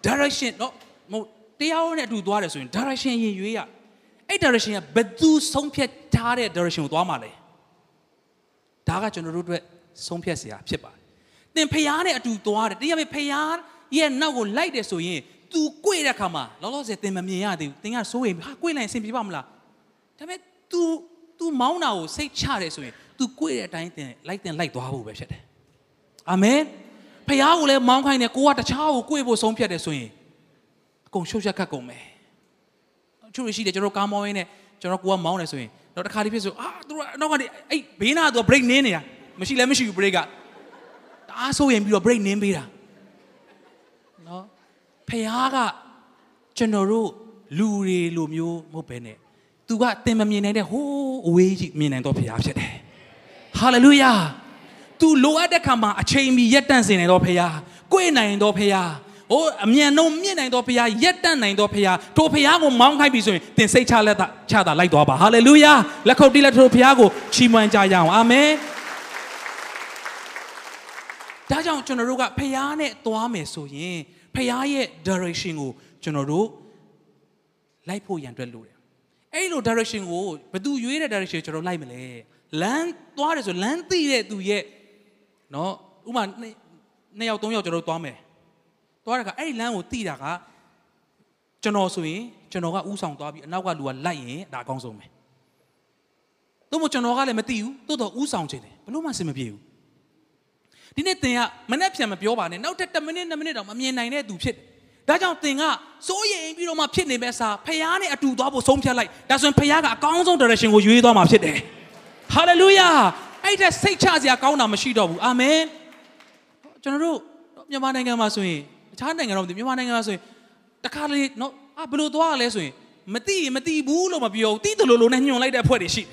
direction တော့မဟုတ်တရားနဲ့အတူသွားတယ်ဆိုရင် direction ရင်ရွေးရအဲ့ direction ကဘယ်သူဆုံးဖြတ်ထားတဲ့ direction ကိုသွားမှာလဲဒါကကျွန်တော်တို့အတွက်ဆုံးဖြတ်เสียဖြစ်ပါတယ်သင်ဖះနဲ့အတူသွားတယ်တရားပဲဖះရဲ့နောက်ကိုလိုက်တယ်ဆိုရင် तू ကိုွေတဲ့ခါမှာလောလောဆယ်သင်မမြင်ရသေးဘူးသင်ကစိုးရင်ဟာကိုွေလိုက်ရင်အဆင်ပြေပါမလားဒါပေမဲ့ तू तू မောင်းတာကိုစိတ်ချတယ်ဆိုရင် तू ကိုွေတဲ့အတိုင်းသင်လိုက်တင်လိုက်သွားဖို့ပဲဖြစ်တယ် အာမင်ဖះကိုလည်းမောင်းခိုင်းတယ်ကိုကတခြားကိုကိုွေဖို့ဆုံးဖြတ်တယ်ဆိုရင်အကုန်ရှုပ်ရှက်ခတ်ကုန်မယ်အချို့ရှိတယ်ကျွန်တော်ကားမောင်းရင်းနဲ့ကျွန်တော်ကိုကမောင်းတယ်ဆိုရင်တော့တစ်ခါလေးဖြစ်ဆိုအာသူကအနောက်ကနေအဲ့ဘေးနာကသူက break နင်းနေတာမရှိလည်းမရှိဘူး break ကတအားဆိုရင်ပြီးတော့ break နင်းပေးတာနော်ဖះကကျွန်တော်တို့လူတွေလိုမျိုးမဟုတ်ဘဲနဲ့သူကသင်မမြင်နိုင်တဲ့ဟိုးအဝေးကြီးမြင်နိုင်တော့ဖះဖြစ်တယ်ဟာလေလုယာ သူလိုအပ်တဲ့ခါမှာအချိန်မီရက်တန့်စင်နိုင်တော့ဖះကိုယ်နိုင်တော့ဖះဟိုအမြန်နှုံမြင့်နိုင်တော့ဖះရက်တန့်နိုင်တော့ဖះထိုဖះကိုမောင်းခိုင်းပြီဆိုရင်သင်စိတ်ချလက်တာချတာလိုက်သွားပါဟာလေလုယာလက်ခုပ်တီးလက်ထိုဖះကိုချီးမွမ်းကြရအောင်အာမင်ဒါကြောင့်ကျွန်တော်တို့ကဖះနဲ့သွားမယ်ဆိုရင်ဖះရဲ့ direction ကိုကျွန်တော်တို့လိုက်ဖို့ရန်အတွက်လိုတယ်အဲ့လို direction ကိုဘယ်သူရွေးတဲ့ direction ကျွန်တော်လိုက်မလဲလမ်းသွားတယ်ဆိုလမ်းသိတဲ့သူရဲ့ နော်ဥမာနှစ်ယောက်သုံးယောက်ကျွန်တော်တို့သွားမယ်သွားတဲ့အခါအဲ့ဒီလမ်းကိုသိတာကကျွန်တော်ဆိုရင်ကျွန်တော်ကဥဆောင်သွားပြီးအနောက်ကလူကလိုက်ရင်ဒါအကောင်းဆုံးပဲသို့မဟုတ်ကျွန်တော်ကလည်းမသိဘူးတိုးတော့ဥဆောင်ချင်တယ်ဘလို့မှစင်မပြေဘူးဒီနေ့သင်ကမနဲ့ပြန်မပြောပါနဲ့နောက်ထပ်10မိနစ်2မိနစ်တော့မမြင်နိုင်တဲ့သူဖြစ်တယ်ဒါကြောင့်သင်ကစိုးရိမ်ပြီးတော့မှဖြစ်နေမဲ့စာဖះနဲ့အတူသွားဖို့ဆုံးဖြတ်လိုက်ဒါဆိုရင်ဖះကအကောင်းဆုံး direction ကိုရွေးသွားမှာဖြစ်တယ်ဟာလေလုယာ အဲ့ဒါစိတ်ချစရာကောင်းတာမရှိတော့ဘူးအာမင်ကျွန်တော်တို့မြန်မာနိုင်ငံမှာဆိုရင်တခြားနိုင်ငံတော့မသိမြန်မာနိုင်ငံမှာဆိုရင်တခါလေနော်အာဘယ်လိုသွားရလဲဆိုရင်မသိရင်မသိဘူးလို့မပြောဘူးသိတယ်လို့လို့နဲ့ညွန်လိုက်တဲ့အဖွဲ့တွေရှိ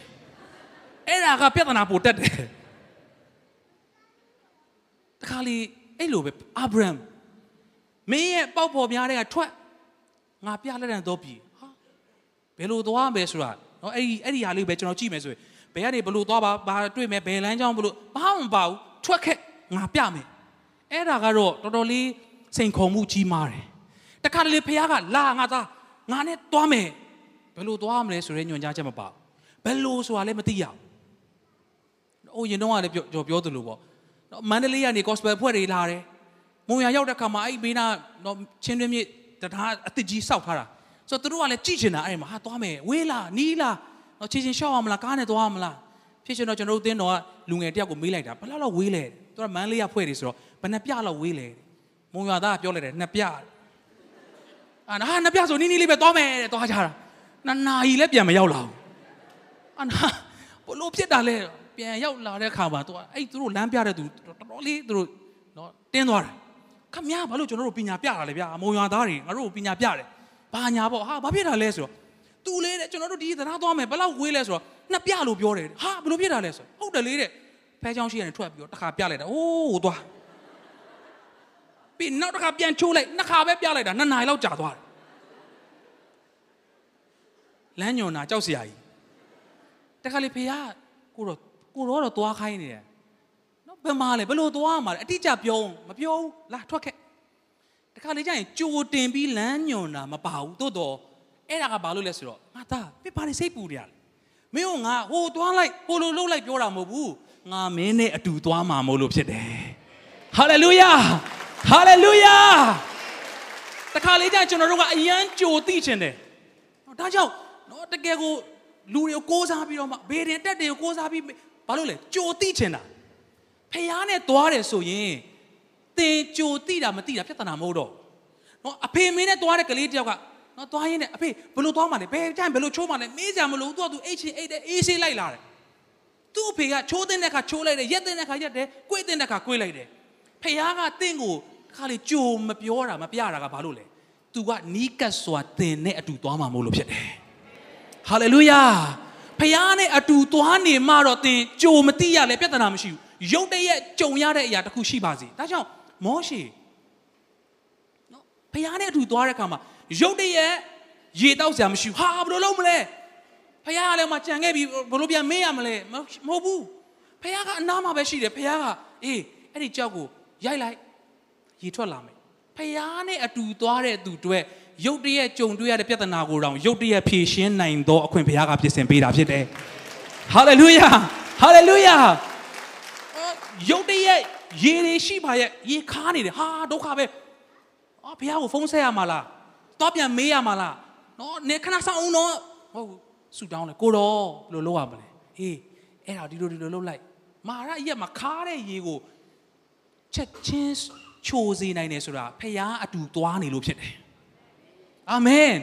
အဲ့ဒါကပြဿနာပိုတက်တယ်တခါလေအဲ့လိုပဲအာဗြဟံမင်းရဲ့ပေါက်ပေါ်များတဲ့ကထွက်ငါပြလက်တန်တော့ပြီဟာဘယ်လိုသွားမယ်ဆိုတာနော်အဲ့ဒီအဲ့ဒီဟာလေးပဲကျွန်တော်ကြည့်မယ်ဆိုရင် ဘယ်ကနေဘလို့သွားပါဘာတွေ့မယ်ဘယ်လမ်းကြောင်းဘလို့ဘာမှမပါဘူးထွက်ခက်ငါပြမယ်အဲ့ဒါကတော့တော်တော်လေးစိန်ခေါ်မှုကြီးမားတယ်တခါတလေဖះကလာငါသားငါနဲ့သွားမယ်ဘယ်လိုသွားမလဲဆိုရဲညွှန်ကြားချက်မပါဘူးဘယ်လိုဆိုတာလည်းမသိရဘူးအိုးရင်တော့ကလည်းပြောပြောသလိုပေါ့မန္တလေးကနေ gospel ဖွဲ့တွေလာတယ်မုံရရောက်တဲ့ခါမှာအဲ့ဘေးနာတော့ချင်းတွင်းမြစ်တရားအစ်စ်ကြီးစောက်ထားတာဆိုတော့သူတို့ကလည်းကြည့်ချင်တာအဲ့မှာဟာသွားမယ်ဝေးလားနီးလား တော့ချင်းချင်းရှောက်အောင်မလားကားနဲ့သွားအောင်မလားဖြစ်ရှင်တော့ကျွန်တော်တို့တင်းတော်ကလူငယ်တယောက်ကိုမေးလိုက်တာဘယ်လောက်လောက်ဝေးလဲသူကမန်းလေးရဖွဲ့နေဆိုတော့ဘယ်နှပြလောက်ဝေးလဲမုံရသားကပြောလိုက်တယ်နှစ်ပြအာဟာနှစ်ပြဆိုနီးနီးလေးပဲသွားမယ်တဲ့သွားကြတာနာနာကြီးလည်းပြန်မရောက်လာဘူးအာနာဘလို့ဖြစ်တာလဲပြန်ရောက်လာတဲ့ခါမှာသူကအဲ့သူတို့လမ်းပြတဲ့သူတော်တော်လေးသူတို့နော်တင်းသွားတယ်ခမများဘာလို့ကျွန်တော်တို့ပညာပြတာလဲဗျာအမုံရွာသားတွေငါတို့ပညာပြတယ်ဘာညာပေါ့ဟာဘာဖြစ်တာလဲဆိုတော့ သူလေတဲ့ကျွန်တော်တို့ဒီသနာသွားမယ်ဘယ်လောက်ဝေးလဲဆိုတော့နှစ်ပြလို့ပြောတယ်ဟာဘယ်လိုဖြစ်တာလဲဆိုဟုတ်တယ်လေတဲ့ဖဲချောင်းရှိရတယ်ထွက်ပြီးတော့တစ်ခါပြလိုက်တာအိုးသွားပြီးနောက်တစ်ခါပြန်ချိုးလိုက်နှစ်ခါပဲပြလိုက်တာနှစ်နာရီလောက်ကြာသွားတယ်လမ်းညွန်တာကြောက်စရာကြီးတခါလေဖေကကိုတော့ကိုတော့တော့သွားခိုင်းနေတယ်နော်ဘယ်မှာလဲဘယ်လိုသွားမှာလဲအတိအကျပြောမပြောဘူးလာထွက်ခဲ့တခါလေကျရင်ကြိုတင်ပြီးလမ်းညွန်တာမပါဘူးတိုးတော့ အဲ့ဒါကဘာလို့လဲဆိုတော့ငါသားပြပါနေစိတ်ပူနေရလဲမင်းကငါဟိုသွားလိုက်ဟိုလိုလှုပ်လိုက်ပြောတာမဟုတ်ဘူးငါမင်းနဲ့အတူသွားမှာမို့လို့ဖြစ်တယ်ဟာလေလုယာဟာလေလုယာတခါလေကျရင်ကျွန်တော်တို့ကအယမ်းကြိုသိချင်တယ်ဒါကြောင့်နော်တကယ်ကိုလူတွေကိုကိုးစားပြီးတော့မှဘေးရင်တက်တွေကိုကိုးစားပြီးဘာလို့လဲကြိုသိချင်တာဖះနဲ့သွားတယ်ဆိုရင်သင်ကြိုသိတာမသိတာပြဿနာမဟုတ်တော့နော်အဖေမင်းနဲ့သွားတဲ့ကလေးတယောက်က နော်သွားရင်းနဲ့အဖေဘယ်လိုသွားမှလဲဘယ်ကြိုင်ဘယ်လိုချိုးမှလဲမေးကြမလို့သူကသူအိတ်ချင်းအိတ်တဲ့အေးဆေးလိုက်လာတယ်သူ့အဖေကချိုးတဲ့အခါချိုးလိုက်တယ်ရက်တဲ့အခါရက်တယ်ကွေ့တဲ့အခါကွေ့လိုက်တယ်ဖះကတင့်ကိုခါလေကြိုမပြောတာမပြတာကဘာလို့လဲ तू ကနီးကပ်စွာတင်နဲ့အတူသွားမှာမို့လို့ဖြစ်တယ်ဟာလေလုယာဖခင်နဲ့အတူသွားနေမှတော့သင်ကြိုမတိရလဲပြဿနာမရှိဘူးရုတ်တရက်ကြုံရတဲ့အရာတစ်ခုရှိပါစေဒါကြောင့်မောရှေနော်ဖခင်နဲ့အတူသွားတဲ့အခါမှာ ရုတ်တရက်ရေတောက်စရာမရှိဘူးဟာဘယ်လိုလုပ်မလဲဖခင်ကလည်းမှကြံခဲ့ပြီးဘယ်လိုပြန်မေးရမလဲမဟုတ်ဘူးဖခင်ကအနားမှာပဲရှိတယ်ဖခင်ကအေးအဲ့ဒီကြောက်ကိုရိုက်လိုက်ရေထွက်လာမယ်ဖခင်နဲ့အတူသွားတဲ့သူတွေရုတ်တရက်ကြုံတွေ့ရတဲ့ပြဿနာကိုတောင်ရုတ်တရက်ဖြေရှင်းနိုင်သောအခွင့်ဘုရားကပြင်ဆင်ပေးတာဖြစ်တယ်။ဟာလေလုယာဟာလေလုယာရုတ်တရက်ရေတွေရှိပါရဲ့ရေခါနေတယ်ဟာဒုက္ခပဲ။အော်ဘုရားကိုဖုန်းဆက်ရမှာလား။ တော့ပြန်မေးရမှာလား။နော်နေခဏဆောင်အောင်တော့ဟုတ်ဆူတောင်းလေကိုတော့ဘယ်လိုလုပ်ရမလဲ။အေးအဲ့ဒါဒီလိုဒီလိုလုပ်လိုက်။မာရရက်မှာခါတဲ့ရေကိုချက်ချင်းချိုစေနိုင်တယ်ဆိုတာဖះအတူသွားနေလို့ဖြစ်တယ်။အာမင်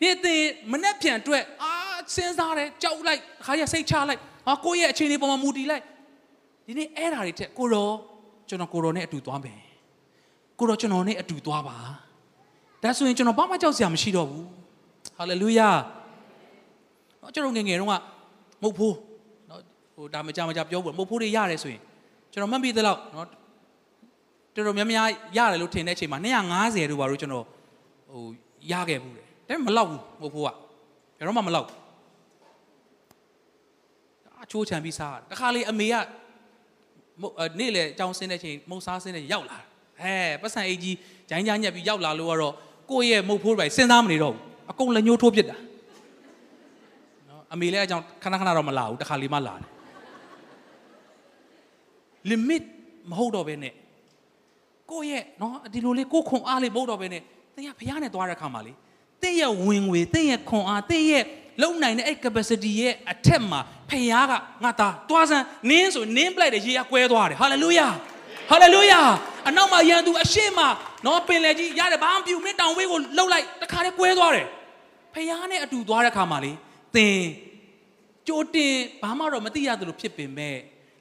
ဒီတဲ့မနဲ့ပြန်အတွက်အာစဉ်းစားတယ်ကြောက်လိုက်ခါရစိတ်ချလိုက်ဟာကိုယ့်ရဲ့အခြေအနေပေါ်မှာမူတည်လိုက်ဒီနေ့အဲ့ဓာတွေတက်ကိုရောကျွန်တော်ကိုရောနဲ့အတူသွားမယ်ကိုရောကျွန်တော်နဲ့အတူသွားပါ ဒါဆိုရင်ကျွန်တော်ဘာမှကြောက်စရာမရှိတော့ဘူးဟာလေလုယာနော်ကျွန်တော်ငငယ်တုန်းကမုတ်ဖိုးနော်ဟိုဒါမကြမကြပြောဘူးမုတ်ဖိုးတွေရတယ်ဆိုရင်ကျွန်တော်မှတ်မိသလောက်နော်တော်တော်များများရတယ်လို့ထင်တဲ့အချိန်မှာ250တို့ဘာလို့ကျွန်တော်ဟိုရခဲ့ဘူးတယ်ဒါပေမဲ့မလောက်ဘူးမုတ်ဖိုးကဘယ်တော့မှမလောက်အချိုးချံပြီးစားတခါလေအမေကနေ့လေအကြောင်းဆင်းတဲ့အချိန်မုတ်စားဆင်းတဲ့ရောက်လာဟဲ့ပတ်စံအိတ်ကြီး ဂျိုင်းကြားညက်ပြီးရောက်လာလို့ကတော့ကိုယ့်ရဲ့မုတ်ဖိုးတွေစဉ်းစားမနေတော့ဘူးအကုန်လက်ညှိုးထိုးပစ်တာနော်အမေလည်းအကြောင်းခဏခဏတော့မလာဘူးတခါလေမှလာတယ် limit မဟုတ်တော့ဘဲနဲ့ကိုယ့်ရဲ့နော်ဒီလိုလေးကိုခွန်အားလေးမဟုတ်တော့ဘဲနဲ့သင်ကဘုရားနဲ့သွားတဲ့ခါမှာလေသင်ရဲ့ဝင်ငွေသင်ရဲ့ခွန်အားသင်ရဲ့လုံနိုင်တဲ့အဲ့ capacity ရဲ့အထက်မှာဖခင်ကငါသားသွားစမ်းနင်းဆိုနင်းပလိုက်တယ်ရေကကွဲသွားတယ်ဟာလေလုယာဟာလေလုယာအနောက်မှာရန်သူအရှိမ နော်ပင်လေကြီးရတယ်ဘာမှမပြုမင်းတောင်ဝေးကိုလှုပ်လိုက်တခါတည်းကွဲသွားတယ်ဖခင်နဲ့အတူသွားတဲ့ခါမှာလေသင်ကြိုတင်ဘာမှတော့မသိရသလိုဖြစ်ပင်မဲ့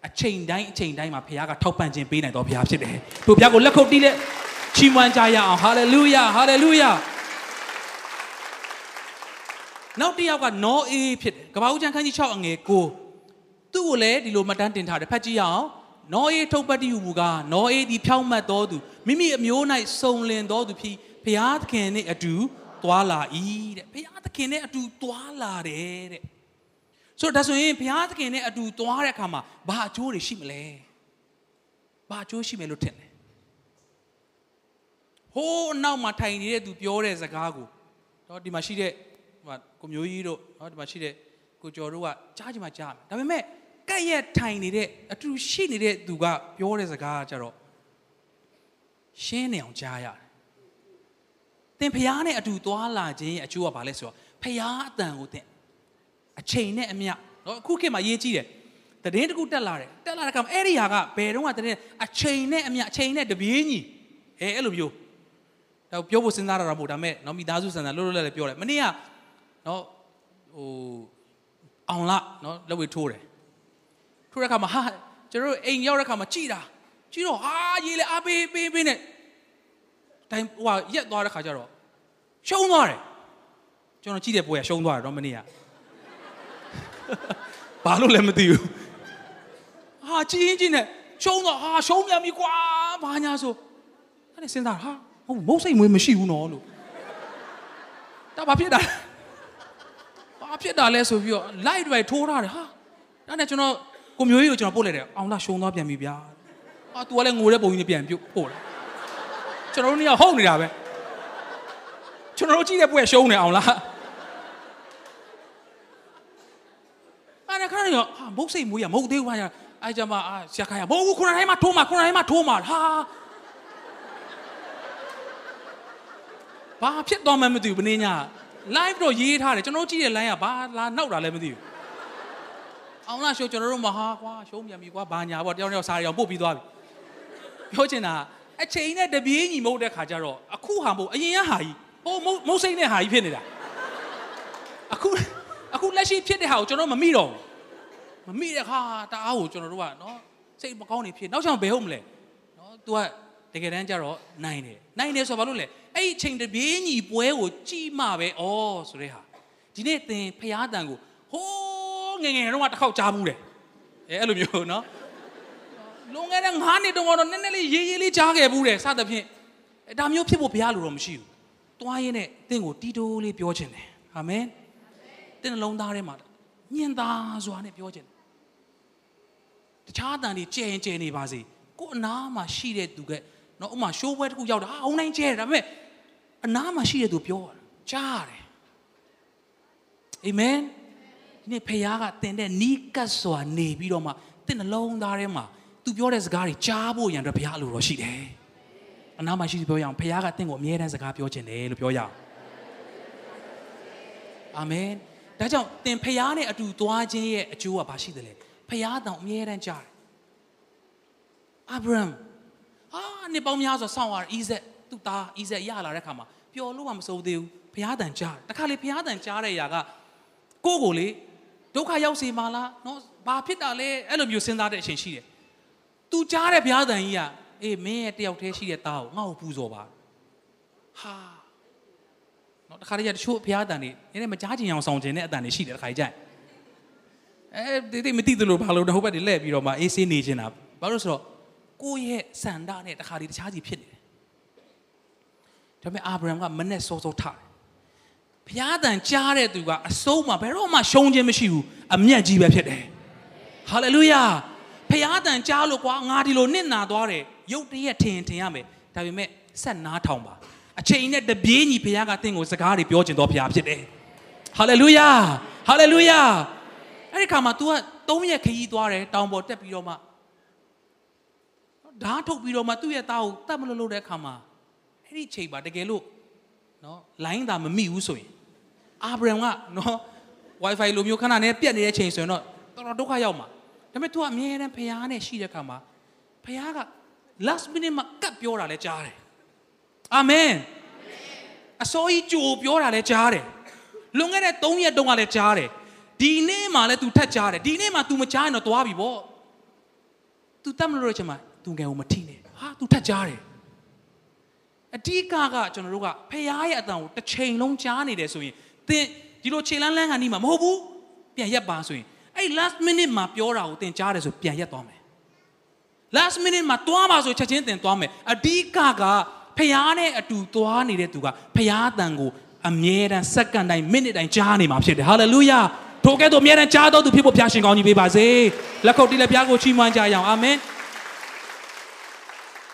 အချိန်တိုင်းအချိန်တိုင်းမှာဖခင်ကထောက်ပံ့ခြင်းပေးနိုင်တော်ဘုရားဖြစ်တယ်။သူဘုရားကိုလက်ခုပ်တီးလက်ချီးမွမ်းကြရအောင်ဟာလေလုယာဟာလေလုယာနောက်တစ်ယောက်ကနောအေးဖြစ်တယ်။ကပ္ပဦးကျမ်းခန်းကြီး6အငယ်9သူ့ကိုလည်းဒီလိုမှတ်တမ်းတင်ထားတယ်ဖတ်ကြည့်ရအောင်။ နောအေးထုတ်ပတ်တည်ဟူမူကားနောအေးဒီဖြောင်းမှတ်တော်သူမိမိအမျိုး၌စုံလင်တော်သူဖြစ်ဘုရားသခင်နှင့်အတူသွားလာ၏တဲ့။ဘုရားသခင်နဲ့အတူသွားလာတယ်တဲ့။ဆိုတော့ဒါဆိုရင်ဘုရားသခင်နဲ့အတူသွားတဲ့အခါမှာဘာအကျိုးတွေရှိမလဲဘာအကျိုးရှိမယ်လို့ထင်လဲဟိုးအနောက်မှာထိုင်နေတဲ့သူပြောတဲ့စကားကိုတော့ဒီမှာရှိတဲ့ဟိုကိုမျိုးကြီးတို့နော်ဒီမှာရှိတဲ့ကိုကျော်တို့ကကြားချင်မှကြားမယ်ဒါပေမဲ့ ကက်ရက်ထိုင်နေတဲ့အတူရှိနေတဲ့သူကပြောတဲ့စကားကကြတော့ရှင်းနေအောင်ကြားရတယ်သင်ဖျားနဲ့အတူသွားလာခြင်းရဲ့အကျိုးကဘာလဲဆိုတော့ဖျားအတန်ကိုသင်အချိန်နဲ့အမျှနော်အခုခေတ်မှာရေးကြည့်တယ်တည်င်းတစ်ခုတက်လာတယ်တက်လာတဲ့အခါမှာအဲ့ဒီဟာကဘယ်တော့မှတည်င်းအချိန်နဲ့အမျှအချိန်နဲ့တပြေးညီအဲအဲ့လိုမျိုးတော့ပြောဖို့စဉ်းစားရတာမဟုတ်ဒါပေမဲ့နော်မိသားစုဆန္ဒလို့လို့လည်းပြောတယ်မနေ့ကနော်ဟိုအောင်လာနော်လက်ဝဲထိုးတယ် ထိုးတဲ့ခါမှာဟာကျွန်တော်တို့အိမ်ရောက်တဲ့ခါမှာကြည်တာကြည်တော့ဟာရေးလေအပေးပေးပေးနဲ့တိုင်းဟိုဟာရက်သွားတဲ့ခါကျတော့ရှုံးသွားတယ်ကျွန်တော်ကြည့်တဲ့ပွဲကရှုံးသွားတယ်တော့မနေ့ကဘာလို့လဲမသိဘူးဟာကြည်ရင်ကြည်နဲ့ရှုံးတော့ဟာရှုံးမြန်ပြီကွာဘာညာဆိုအဲ့ဒါစဉ်းစားဟာဟုတ်မုတ်စိတ်မွေးမရှိဘူးနော်လို့ဒါဘာဖြစ်တာလဲဘာဖြစ်တာလဲဆိုပြီးတော့ light တွေထိုးထားတယ်ဟာဒါနဲ့ကျွန်တော် ကိုမျိုးကြီးကိုကျွန်တော်ပို့လိုက်တယ်အောင်လားရှုံးသွားပြန်ပြီဗျာဟာ तू ကလည်းငိုတဲ့ပုံကြီးနဲ့ပြန်ပြုတ်ပို့တယ်ကျွန်တော်တို့နေရာဟုတ်နေတာပဲကျွန်တော်တို့ကြည့်တဲ့ပွဲရှုံးနေအောင်လားအဲ့ဒါခါရရောဟာမုတ်စိတ်မွေးရမဟုတ်သေးဘူးဟာအဲ့ကြမှာအာဆရာခိုင်ရမဟုတ်ဘူးခုနတိုင်းမှာထိုးမှာခုနတိုင်းမှာထိုးမှာဟာဘာဖြစ်သွားမှမသိဘူးဘယ်နည်းညာ live တော့ရေးထားတယ်ကျွန်တော်ကြည့်တဲ့ line ကဘာလာနောက်တာလည်းမသိဘူး အောင်လားရှိုးကျွန်တော်တို့မဟာကွာရှုံးပြန်ပြီကွာဘာညာပေါ့တယောက်တယောက်စားရအောင်ပို့ပြီးသွားပြီပြောချင်တာအချိန်နဲ့တပြေးညီမဟုတ်တဲ့ခါကျတော့အခုဟာမဟုတ်အရင်ကဟာကြီးဟိုမုတ်မုတ်စိတ်နဲ့ဟာကြီးဖြစ်နေတာအခုအခုလက်ရှိဖြစ်တဲ့ဟာကိုကျွန်တော်မမိတော့ဘူးမမိတဲ့ခါတအားကိုကျွန်တော်တို့ကနော်စိတ်မကောင်းနေဖြစ်နောက်ချောင်ဘယ်ဟုတ်မလဲနော် तू ကတကယ်တမ်းကျတော့နိုင်တယ်နိုင်တယ်ဆိုတော့ဘာလို့လဲအဲ့ဒီအချိန်တပြေးညီပွဲကိုကြည်မှပဲဩဆိုတဲ့ဟာဒီနေ့သင်ဖျားတန်ကိုဟိုး ငယ်ငယ်တုန်းကတစ်ခေါက်ကြားဘူးတယ်အဲအဲ့လိုမျိုးနော်လွန်ခဲ့တဲ့9နှစ်တုန်းကတော့နည်းနည်းလေးရေးရေးလေးကြားခဲ့ဘူးတယ်စသဖြင့်အဲဒါမျိုးဖြစ်ဖို့ဘုရားလိုတော့မရှိဘူးတွားရင်းနဲ့သင်ကိုတီတိုးလေးပြောချင်တယ်အာမင်သင်နှလုံးသားထဲမှာညင်သာစွာနဲ့ပြောချင်တယ်တခြားအတန်တွေကြဲရင်ကြဲနေပါစေကို့အနာမှာရှိတဲ့သူကနော်ဥမာရှိုးပွဲတစ်ခုရောက်တာဟာအုံနိုင်ကျဲတယ်ဒါပေမဲ့အနာမှာရှိတဲ့သူပြောတာကြားရတယ်အာမင် ဒီနေ့ဖခင်ကတင်တဲ့နီးကပ်စွာနေပြီးတော့မှတင့်နှလုံးသားထဲမှာသူပြောတဲ့စကားတွေကြားဖို့ရန်အတွက်ဘုရားလိုတော့ရှိတယ်အနာမှာရှိသူပြောရအောင်ဖခင်ကတင့်ကိုအမြဲတမ်းစကားပြောခြင်းတယ်လို့ပြောရအောင်အာမင်ဒါကြောင့်တင်ဖခင်နဲ့အတူသွားခြင်းရဲ့အကျိုးကဘာရှိသလဲဖခင်တောင်အမြဲတမ်းကြားတယ်အာဗြဟံဟာနေပေါင်းများစွာစောင့်ရဣဇက်သူ့သားဣဇက်ရလာတဲ့ခါမှာပျော်လို့မှမစိုးသေးဘူးဘုရားတန်ကြားတယ်တခါလေဘုရားတန်ကြားတဲ့ຢာကကိုယ့်ကိုလေ ဒုက္ခရောက်စေမှာလားနော်ဘာဖြစ်တာလဲအဲ့လိုမျိုးစဉ်းစားတဲ့အချိန်ရှိတယ်။ तू ကြားတဲ့ဘုရားတန်ကြီးကအေးမင်းရဲ့တယောက်တည်းရှိတဲ့သားကိုငါ့ကိုပူဇော်ပါဟာနော်တခါတည်းတချို့ဘုရားတန်တွေနည်းနည်းမကြားချင်အောင်ဆောင်ချင်တဲ့အတန်တွေရှိတယ်တခါကြီးကြိုက်အဲဒီတိမသိသလိုဘာလို့တော့ဟိုဘက်တွေလှည့်ပြီးတော့မှအေးဆေးနေချင်တာဘာလို့ဆိုတော့ကိုယ့်ရဲ့စန္ဒနဲ့တခါတည်းတခြားစီဖြစ်နေတယ်ဒါပေမဲ့အာဗြဟံကမနဲ့စောစောထားတယ် ဘုရားတန်ကြားတဲ့သူကအစိုးမှာဘယ်တော့မှရှုံးခြင်းမရှိဘူးအမျက်ကြီးပဲဖြစ်တယ်ဟာလေလုယာဘုရားတန်ကြားလို့ကွာငါဒီလိုနစ်နာသွားတယ်ရုပ်တရက်ထင်ထင်ရမယ်ဒါပေမဲ့ဆက်နားထောင်ပါအချိန်နဲ့တပြေးညီဘုရားကတင့်ကိုစကားတွေပြောကျင်တော်ဘုရားဖြစ်တယ်ဟာလေလုယာဟာလေလုယာအဲ့ဒီခါမှာ तू က၃ရက်ခရီးသွားတယ်တောင်ပေါ်တက်ပြီးတော့မှဓာတ်ထုတ်ပြီးတော့မှသူ့ရဲ့သားကိုတတ်မလို့လို့တဲ့ခါမှာအဲ့ဒီချိန်ပါတကယ်လို့နော်လိုင်းသာမမိဘူးဆိုရင် အာဗြဟံကနော် wifi လိုမျိုးခဏနဲ့ပြတ်နေတဲ့ချိန်ဆိုရင်တော့တော်တော်ဒုက္ခရောက်မှာဒါပေမဲ့ तू ကအမြဲတမ်းဖះနဲ့ရှိတဲ့ခါမှာဖះက last minute မှာကတ်ပြောတာလဲကြားတယ်အာမင်အစိုးရကြိုပြောတာလဲကြားတယ်လွန်ခဲ့တဲ့3ရက်တုန်းကလည်းကြားတယ်ဒီနေ့မှလည်း तू ထက်ကြားတယ်ဒီနေ့မှ तू မကြားရင်တော့သွားပြီပေါ့ तू တတ်မလို့ချင်မှာ तू ငယ်ကိုမထိနဲ့ဟာ तू ထက်ကြားတယ်အဓိကကကျွန်တော်တို့ကဖះရဲ့အတန်ကိုတစ်ချိန်လုံးကြားနေတယ်ဆိုရင် သင်ဒီလိုခြေလန်းလန်းကနေမှမဟုတ်ဘူးပြန်ရက်ပါဆိုရင်အဲ့ last minute မှာပြောတာကိုသင်ကြားတယ်ဆိုပြန်ရက်သွားမယ် last minute မှာတွားပါဆိုချက်ချင်းသင်သွားမယ်အဓိကကဖះနဲ့အတူတွားနေတဲ့သူကဖះတန်ကိုအမြဲတမ်းစက္ကန့်တိုင်းမိနစ်တိုင်းကြားနေမှာဖြစ်တယ်ဟာလေလုယာထိုကဲ့သို့အမြဲတမ်းကြားတော်သူဖြစ်ဖို့ဖះရှင်ကောင်းကြီးပေးပါစေလက်ခုပ်တီးလက်ပြားကိုချီးမွမ်းကြရအောင်အာမင်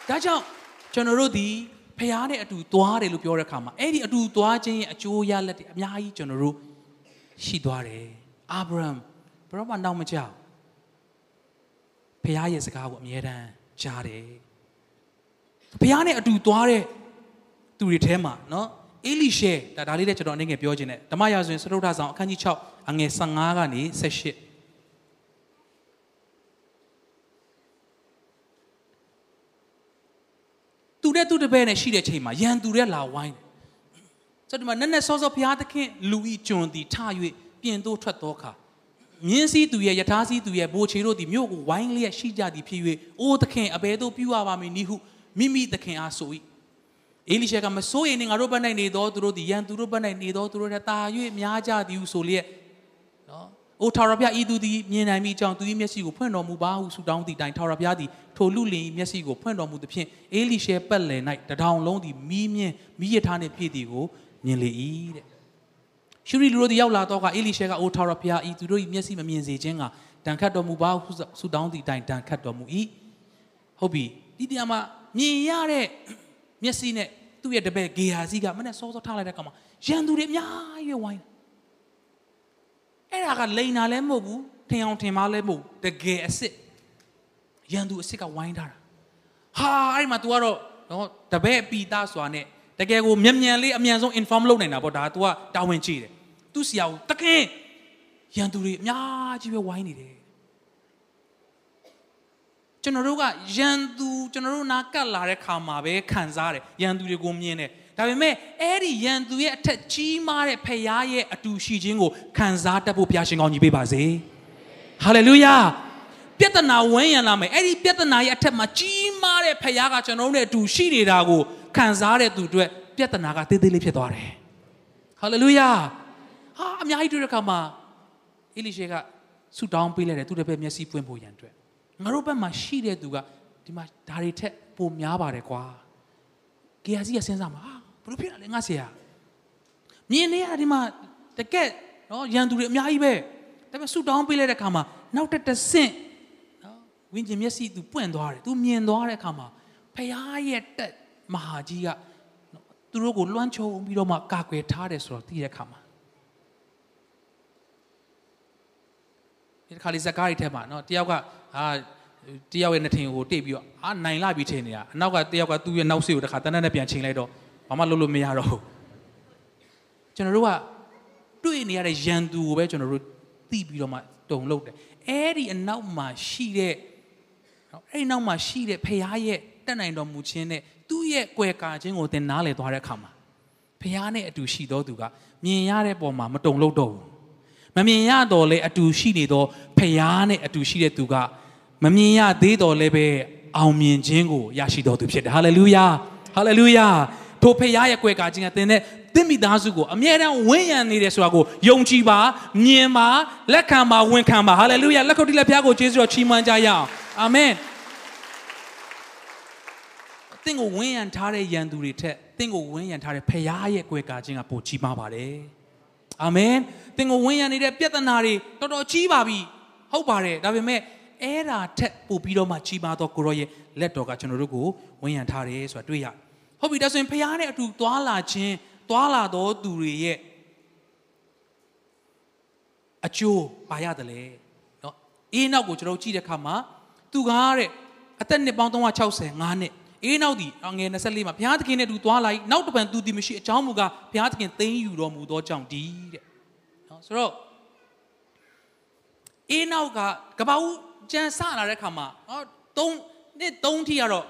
ဒါကြောင့်ကျွန်တော်တို့ဒီ ဖះနဲ့အတူသွားတယ်လို့ပြောတဲ့အခါမှာအဲ့ဒီအတူသွားခြင်းရဲ့အကျိုးရလဒ်တွေအများကြီးကျွန်တော်တို့ရှိသွားတယ်အာဗြဟံဘယ်တော့မှနောက်မကြောက်ဖះရဲ့စကားကိုအမြဲတမ်းကြားတယ်ဖះနဲ့အတူသွားတဲ့သူတွေထဲမှာနော်အေလိရှေဒါဒါလေးလည်းကျွန်တော်အနေငယ်ပြောခြင်းနဲ့ဓမ္မရာဇဝင်စတုထဆောင်အခန်းကြီး6အငယ်15ကနေ18 သူနဲ့သူတပည့်နဲ့ရှိတဲ့ချိန်မှာရန်သူတဲ့လာဝိုင်းတယ်ဆိုတော့ဒီမှာနက်နက်စောစောဘုရားသခင်လူဤကျွန်သည်ထ၍ပြင်သို့ထွက်သောအခါမြင်းစည်းသူရဲ့ယထာစည်းသူရဲ့ဘိုးချေတို့သည်မြို့ကိုဝိုင်းလျက်ရှိကြသည်ဖြစ်၍အိုးသခင်အဘယ်သို့ပြုရပါမည်နည်းဟုမိမိသခင်အားဆို၏အေလိရှေကမစိုးရင်ငါတို့ဘက်၌နေသောသူတို့သည်ယံသူတို့ဘက်၌နေသောသူတို့ထက်တာ၍များကြသည်ဟုဆိုလျက်နော် အိုထာဝရဘုရားဤသူသည်မြင်နိုင်မိကြောင်းသူ၏မျက်စိကိုဖွင့်တော်မူပါဟုဆုတောင်းသည့်တိုင်ထာဝရဘုရားသည်ထိုလူလင်၏မျက်စိကိုဖွင့်တော်မူသဖြင့်အေလိရှေပက်လယ်၌တထောင်လုံးသည်မီးမြင့်မီးရထားနှင့်ပြည့်သည်ကိုမြင်လေ၏တဲ့ရှုရီလူတို့သည်ရောက်လာတော့ကအေလိရှေကအိုထာဝရဘုရားဤသူတို့၏မျက်စိမမြင်စေခြင်းကတန်ခတ်တော်မူပါဟုဆုတောင်းသည့်တိုင်တန်ခတ်တော်မူ၏ဟုတ်ပြီဒီတရားမှာမြင်ရတဲ့မျက်စိနဲ့သူ့ရဲ့တပည့်ဂေဟာစီကမနဲ့စောစောထားလိုက်တဲ့အခါမှာရန်သူတွေအများကြီးဝိုင်း အဲ့ဒါကလိန်တာလည်းမဟုတ်ဘူးထင်အောင်ထင်မှားလည်းမဟုတ်တကယ်အစ်စ်ရန်သူအစ်စ်ကဝိုင်းထားတာဟာအဲ့မှာ तू ကတော့နော်တပည့်ပီတာစွာနဲ့တကယ်ကိုမြန်မြန်လေးအမြန်ဆုံး inform လုပ်နိုင်တာပေါ့ဒါ तू ကတာဝန်ကြီးတယ်သူ့ဆရာကိုတကယ်ရန်သူတွေအများကြီးပဲဝိုင်းနေတယ်ကျွန်တော်တို့ကရန်သူကျွန်တော်တို့နာကတ်လာတဲ့ခါမှာပဲခံစားတယ်ရန်သူတွေကိုမြင်တယ် ဒါပေမဲ့အဲ့ဒီရန်သူရဲ့အထက်ကြီးမားတဲ့ဖခင်ရဲ့အတူရှိခြင်းကိုခံစားတတ်ဖို့ဘုရားရှင်ကောင်းကြီးပေးပါစေဟာလေလုယာပြဿနာဝန်းရံလာမယ်အဲ့ဒီပြဿနာရဲ့အထက်မှာကြီးမားတဲ့ဖခင်ကကျွန်တော်တို့နဲ့အတူရှိနေတာကိုခံစားတဲ့သူတွေပြဿနာကတေးသေးလေးဖြစ်သွားတယ်ဟာလေလုယာဟာအများကြီးတွေ့တဲ့အခါမှာအေလိရှေကဆူတောင်းပေးလိုက်တယ်သူတပည့်မျက်စိပွင့်ဖို့ရန်အတွက်ငါတို့ဘက်မှာရှိတဲ့သူကဒီမှာဒါတွေထက်ပိုများပါတယ်ကွာ။ကေယာစီကစဉ်းစားမှာဟာ ဘယ်လိုဖြစ်လဲငါဆရာ။မြင်နေရဒီမှာတကက်နော်ရန်သူတွေအများကြီးပဲ။ဒါပေမဲ့ဆူတောင်းပေးလိုက်တဲ့အခါမှာနောက်တစ်တဆင့်နော်ဝင်းကျင်မျက်စိသူပွင့်သွားတယ်။သူမြင်သွားတဲ့အခါမှာဖခင်ရဲ့တက်မဟာကြီးကနော်သူတို့ကိုလွှမ်းခြုံပြီးတော့မှကာကွယ်ထားတယ်ဆိုတော့သိတဲ့အခါမှာဒီခါလေးဇကားတွေထဲမှာနော်တယောက်ကအာတယောက်ရဲ့နှထင်ကိုတိတ်ပြီးတော့အာနိုင်လာပြီးထင်နေတာအနောက်ကတယောက်ကသူ့ရဲ့နောက်ဆေးကိုတခါတန်းတန်းနဲ့ပြန်ချိန်လိုက်တော့ ဘာမှလုပ်လို့မရတော့ဘူးကျွန်တော်တို့ကတွေ့နေရတဲ့ရန်သူကိုပဲကျွန်တော်တို့သိပြီးတော့မှတုံလို့တယ်အဲ့ဒီအနောက်မှာရှိတဲ့နော်အဲ့ဒီနောက်မှာရှိတဲ့ဖခင်ရဲ့တက်နိုင်တော်မူခြင်းနဲ့သူ့ရဲ့ကွယ်ကာခြင်းကိုသင်နားလည်သွားတဲ့အခါမှာဖခင်နဲ့အတူရှိတော်သူကမြင်ရတဲ့ပုံမှာမတုံလို့တော့ဘူးမမြင်ရတော့လေအတူရှိနေတော့ဖခင်နဲ့အတူရှိတဲ့သူကမမြင်ရသေးတော့လည်းပဲအောင်မြင်ခြင်းကိုရရှိတော်သူဖြစ်တယ်ဟာလေလုယာဟာလေလုယာ ထိုဖခင်ရဲ့ကွယ်ကာခြင်းကသင်တဲ့သင်မိသားစုကိုအမြဲတမ်းဝန်းရံနေတယ်ဆိုတာကိုယုံကြည်ပါမြင်ပါလက်ခံပါဝန်ခံပါဟာလေလုယာလက်ခုပ်တီးလက်ဖျားကိုကျေးဇူးတော်ချီးမွမ်းကြရအောင်အာမင်သင်ကိုဝန်းရံထားတဲ့ယံသူတွေထက်သင်ကိုဝန်းရံထားတဲ့ဖခင်ရဲ့ကွယ်ကာခြင်းကပိုကြီးမားပါတယ်အာမင်သင်ကိုဝန်းရံနေတဲ့ပြဿနာတွေတော်တော်ကြီးပါပြီဟုတ်ပါတယ်ဒါပေမဲ့အဲ့ဒါထက်ပိုပြီးတော့မှကြီးမားသောကိုရောရဲ့လက်တော်ကကျွန်တော်တို့ကိုဝန်းရံထားတယ်ဆိုတာတွေ့ရ ဟုတ်ပြီဒါဆိုရင်ဖခင်နဲ့အတူသွားလာခြင်းသွားလာသောသူတွေရဲ့အကျိုးပါရတယ်လေနော်အေးနောက်ကိုကျွန်တော်ကြည့်တဲ့အခါမှာသူကားတဲ့အသက်နှစ်ပေါင်း365နှစ်အေးနောက်ဒီငွေ24မှာဘုရားသခင်နဲ့တူသွားလိုက်နောက်တစ်ပံသူဒီမရှိအကြောင်းမူကားဘုရားသခင်သိမ်းယူတော်မူသောကြောင့်ဒီတဲ့နော်ဆိုတော့အေးနောက်ကကပ္ပဦးကြံစလာတဲ့ခါမှာနော်3နှစ်3ထိကတော့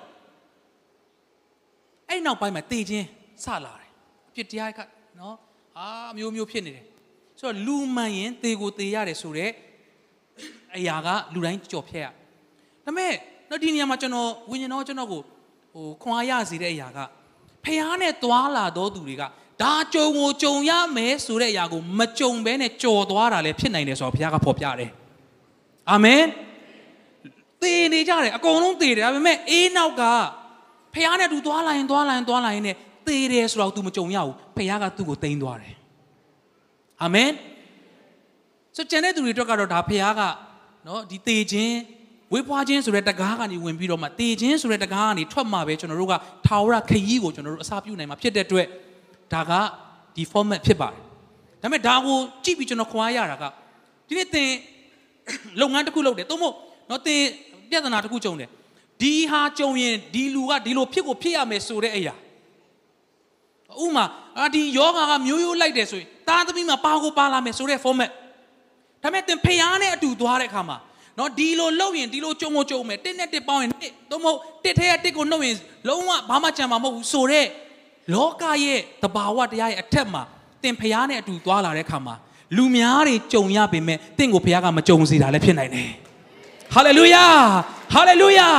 အဲ့နောက်ပိုင်းမှာတည်ခြင်းစလာတယ်အပြစ်တရားကနော်အာမျိုးမျိုးဖြစ်နေတယ်ဆိုတော့လူမှန်ရင်တေကိုတေရတယ်ဆိုတော့အရာကလူတိုင်းကြော်ဖြတ်ရဒါပေမဲ့တော့ဒီနေရာမှာကျွန်တော်ဝိညာဉ်တော်ကျွန်တော်ကိုဟိုခွန်အားရစေတဲ့အရာကဖះနဲ့သွားလာတော့သူတွေကဒါကြုံကိုကြုံရမယ်ဆိုတဲ့အရာကိုမကြုံဘဲနဲ့ကြော်သွားတာလည်းဖြစ်နိုင်တယ်ဆိုတော့ဘုရားကဖော်ပြတယ်အာမင်သေနေကြတယ်အကုန်လုံးသေတယ်ဒါပေမဲ့အေးနောက်က ဖះနဲ့သူသွားလာရင်သွားလာရင်သွားလာရင်နဲ့သေတယ်ဆိုတော့ तू မကြုံရဘူးဖះကသူ့ကိုတိန်းသွားတယ်အာမင်ဆိုကျန်တဲ့သူတွေအတွက်ကတော့ဒါဖះကနော်ဒီသေခြင်းဝေးဖွားခြင်းဆိုတဲ့တကားကနေဝင်ပြီးတော့မှတေခြင်းဆိုတဲ့တကားကနေထွက်မှာပဲကျွန်တော်တို့ကထာဝရခရီးကိုကျွန်တော်တို့အစာပြုနိုင်မှာဖြစ်တဲ့အတွက်ဒါကဒီ format ဖြစ်ပါတယ်ဒါပေမဲ့ဒါကိုကြည့်ပြီးကျွန်တော်ခွာရတာကဒီနေ့သင်လုပ်ငန်းတစ်ခုလုပ်တယ်သို့မဟုတ်နော်သင်ပြဿနာတစ်ခုကြုံတယ် ဒီဟာကြုံရင်ဒီလူကဒီလိုဖြစ်ကိုဖြစ်ရမယ်ဆိုတဲ့အရာဥမာအာဒီယောဂါကမျိုးရိုးလိုက်တယ်ဆိုရင်သားသမီးမှာပါကိုပါလာမယ်ဆိုတဲ့ format ဒါပေမဲ့သင်ဖျားနဲ့အတူသွားတဲ့အခါမှာနော်ဒီလိုလှုပ်ရင်ဒီလိုကြုံကိုကြုံမယ်တစ်နဲ့တစ်ပေါင်းရင်တစ်သို့မဟုတ်တစ်ထဲကတစ်ကိုနှုတ်ရင်လုံးဝဘာမှကြံမှာမဟုတ်ဘူးဆိုတော့လောကရဲ့တဘာဝတရားရဲ့အထက်မှာသင်ဖျားနဲ့အတူသွားလာတဲ့အခါမှာလူများတွေကြုံရပေမဲ့တင့်ကိုဘုရားကမကြုံစေတာလည်းဖြစ်နိုင်တယ်ဟာလေလုယာဟာလေလုယာ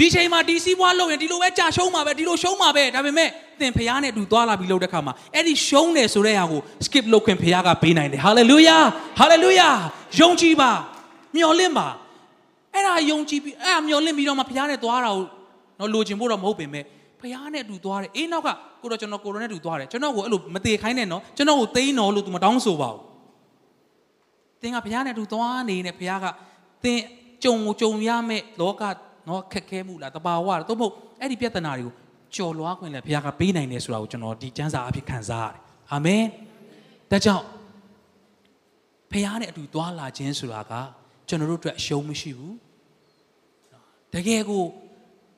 ဒီချိန်မှာဒီစီးပွားလုပ်ရင်ဒီလိုပဲကြာရှုံးမှာပဲဒီလိုရှုံးမှာပဲဒါပေမဲ့သင်ဖះနဲ့အတူသွားလာပြီးလုပ်တဲ့ခါမှာအဲ့ဒီရှုံးတယ်ဆိုတဲ့ဟာကို skip လုပ်ခွင့်ဖះကပေးနိုင်တယ်ဟာလေလုယာဟာလေလုယာယုံကြည်ပါမျှော်လင့်ပါအဲ့ဒါယုံကြည်ပြီးအဲ့ဒါမျှော်လင့်ပြီးတော့မှဖះနဲ့သွားတာကိုတော့လိုချင်ဖို့တော့မဟုတ်ပင်မဲ့ဖះနဲ့အတူသွားတယ်အေးနောက်ကကိုတော့ကျွန်တော်ကိုရိုနဲ့အတူသွားတယ်ကျွန်တော်ကိုအဲ့လိုမသေးခိုင်းနဲ့နော်ကျွန်တော်ကိုသိန်းတော်လို့ तू မတောင်းဆိုပါဘူးသင်ကဖះနဲ့အတူသွားနေနေဖះကသင်ကြုံကြုံရမဲ့လောက နော်ခက်ခဲမှုလားတဘာဝလားသို့မဟုတ်အဲ့ဒီပြဿနာတွေကိုကြော်လွှားခွင့်လည်းဘုရားကပေးနိုင်တယ်ဆိုတာကိုကျွန်တော်ဒီကျမ်းစာအဖြစ်ခံစားရတယ်အာမင်ဒါကြောင့်ဘုရားနဲ့အတူသွားလာခြင်းဆိုတာကကျွန်တော်တို့အတွက်အရှုံးမရှိဘူးတကယ်ကို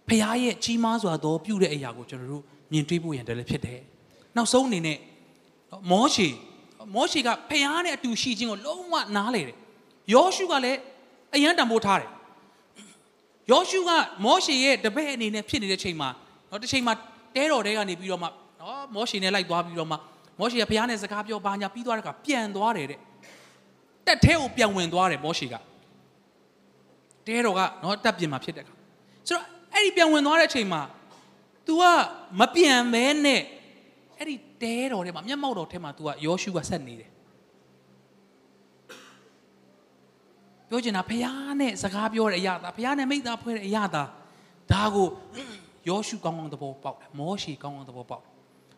ဘုရားရဲ့ကြီးမားစွာသောပြုတဲ့အရာကိုကျွန်တော်တို့မြင်တွေ့ဖို့ရန်တည်းလည်းဖြစ်တယ်နောက်ဆုံးအနေနဲ့မောရှေမောရှေကဘုရားနဲ့အတူရှိခြင်းကိုလုံးဝနားလေတယ်ယောရှုကလည်းအယံတံပိုးထားတယ် ယောရှုကမောရှေရဲ့တပည့်အနေနဲ့ဖြစ်နေတဲ့ချိန်မှာနော်တစ်ချိန်မှာတဲတော်တဲကနေပြီးတော့မှနော်မောရှေနဲ့လိုက်သွားပြီးတော့မှမောရှေကဘုရားနဲ့စကားပြောပါညာပြီးသွားတဲ့အခါပြန်သွားတယ်တဲ့တက်ထဲကိုပြန်ဝင်သွားတယ်မောရှေကတဲတော်ကနော်တက်ပြင်မှာဖြစ်တဲ့အခါဆိုတော့အဲ့ဒီပြန်ဝင်သွားတဲ့အချိန်မှာ तू ကမပြန်မဲနဲ့အဲ့ဒီတဲတော်ထဲမှာမျက်မှောက်တော်ထဲမှာ तू ကယောရှုကဆက်နေတယ် ပြောချင်တာဖះနဲ့စကားပြောတဲ့အရာသာဖះနဲ့မိသားဖွဲ့တဲ့အရာသာဒါကိုယောရှုကောင်းကောင်းသဘောပေါက်တယ်မောရှေကောင်းကောင်းသဘောပေါက်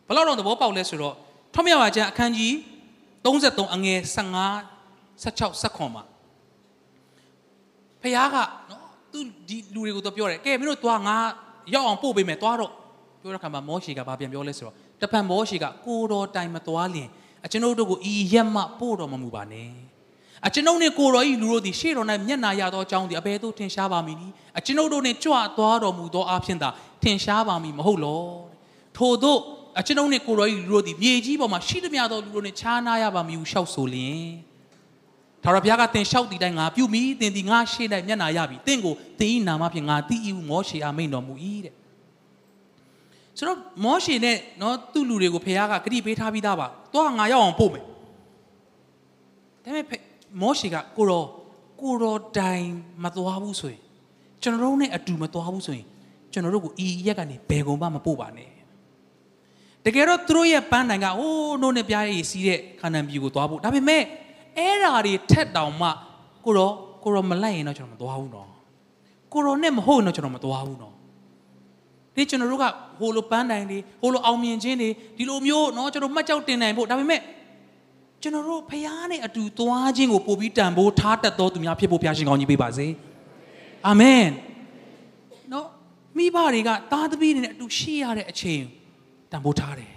ဘယ်လောက်တော့သဘောပေါက်လဲဆိုတော့ထွတ်မြောက်ပါကျမ်းအခန်းကြီး33အငယ်15 16 19မှာဖះကနော်သူဒီလူတွေကိုတော့ပြောတယ်ကဲမင်းတို့သွားငါရောက်အောင်ပို့ပေးမယ်သွားတော့ပြောတဲ့ခါမှာမောရှေကဘာပြန်ပြောလဲဆိုတော့တပံမောရှေကကိုတော်တိုင်မသွားလျင်အကျွန်ုပ်တို့ကိုဤရက်မှပို့တော်မမူပါနဲ့ အကျွန်ုပ်နှင့်ကိုတော်ဤလူတို့သည်ရှေ့တော်၌မျက်နာရသောအကြောင်းသည်အဘယ်သို့ထင်ရှားပါမည်နည်းအကျွန်ုပ်တို့နှင့်ကြွသွားတော်မူသောအဖြစ်သာထင်ရှားပါမည်မဟုတ်လောထို့သောအကျွန်ုပ်နှင့်ကိုတော်ဤလူတို့သည်မြေကြီးပေါ်မှာရှိသမျှသောလူတို့နှင့်ခြားနာရပါမည်ဟုရှောက်ဆိုလျင်ထာဝရဘုရားကသင်လျှောက်တည်တိုင်းငါပြုမိသင်သည်ငါရှေ့၌မျက်နာရပြီသင်ကိုသင်၏နာမဖြင့်ငါတည်၏ဟုမောရှေအားမိန်တော်မူ၏တဲ့ဆိုတော့မောရှေနဲ့နော်သူ့လူတွေကိုဖခင်ကဂတိပေးထားပြီးသားပါ။တော့ငါရောက်အောင်ပို့မယ်။ဒါပေမဲ့ မောရှေကကိုရောကိုရောတိုင်မသွားဘူးဆိုရင်ကျွန်တော်တို့နဲ့အတူမသွားဘူးဆိုရင်ကျွန်တော်တို့ကိုဤရက်ကနေဘယ်ကုန်မှမပို့ပါနဲ့။တကယ်တော့သူတို့ရဲ့ပန်းတိုင်ကဟိုးနို့နဲ့ပြားရည်စီးတဲ့ခန္ဓာပြည်ကိုသွားဖို့ဒါပေမဲ့အဲ့ဓာတွေထက်တောင်မှကိုရောကိုရောမလိုက်ရင်တော့ကျွန်တော်မသွားဘူးနော်။ကိုရောနဲ့မဟုတ်ရင်တော့ကျွန်တော်မသွားဘူးနော်။ဒီကျွန်တော်တို့ကဟိုလိုပန်းတိုင်တွေဟိုလိုအောင်မြင်ခြင်းတွေဒီလိုမျိုးเนาะကျွန်တော်မှတ်ကြောက်တင်နိုင်ဖို့ဒါပေမဲ့ ကျွန်တော်တို့ဖခင်နဲ့အတူသွားခြင်းကိုပို့ပြီးတန်ဖိုးထားတတ်တော်သူများဖြစ်ဖို့ဘုရားရှင်ကောင်းကြီးပေးပါစေအာမင်နော်မိဘတွေကသားသမီးတွေနဲ့အတူရှိရတဲ့အချိန်တန်ဖိုးထားတယ်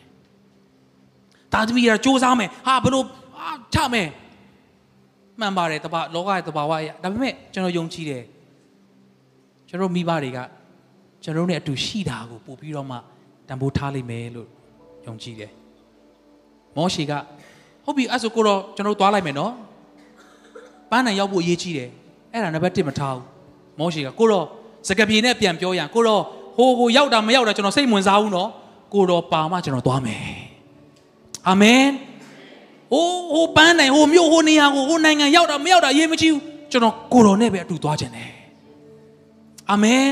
သားသမီးကစူးစမ်းမယ်ဟာဘလို့အာထမယ်မှန်ပါတယ်တပါလောကရဲ့တဘာဝရဲ့ဒါပေမဲ့ကျွန်တော်ယုံကြည်တယ်ကျွန်တော်မိဘတွေကကျွန်တော်နဲ့အတူရှိတာကိုပို့ပြီးတော့မှတန်ဖိုးထားလိမ့်မယ်လို့ယုံကြည်တယ်မောရှိက ဟုတ်ပြီအဲ့ဆိုကိုတော့ကျွန်တော်တို့သွားလိုက်မယ်နော်ပန်းနိုင်ရောက်ဖို့အရေးကြီးတယ်အဲ့ဒါနံပါတ်1မထားဘူးမောရှေကကိုတော့စကပြေနဲ့ပြန်ပြောရန်ကိုတော့ဟိုကိုရောက်တာမရောက်တာကျွန်တော်စိတ်ဝင်စားဘူးနော်ကိုတော့ပါမှကျွန်တော်သွားမယ်အာမင်ဟိုဟိုပန်းနိုင်ဟိုမြို့ဟိုနေရာကိုဟိုနိုင်ငံရောက်တာမရောက်တာအရေးမကြီးဘူးကျွန်တော်ကိုတော်နဲ့ပဲအတူသွားခြင်းတယ်အာမင်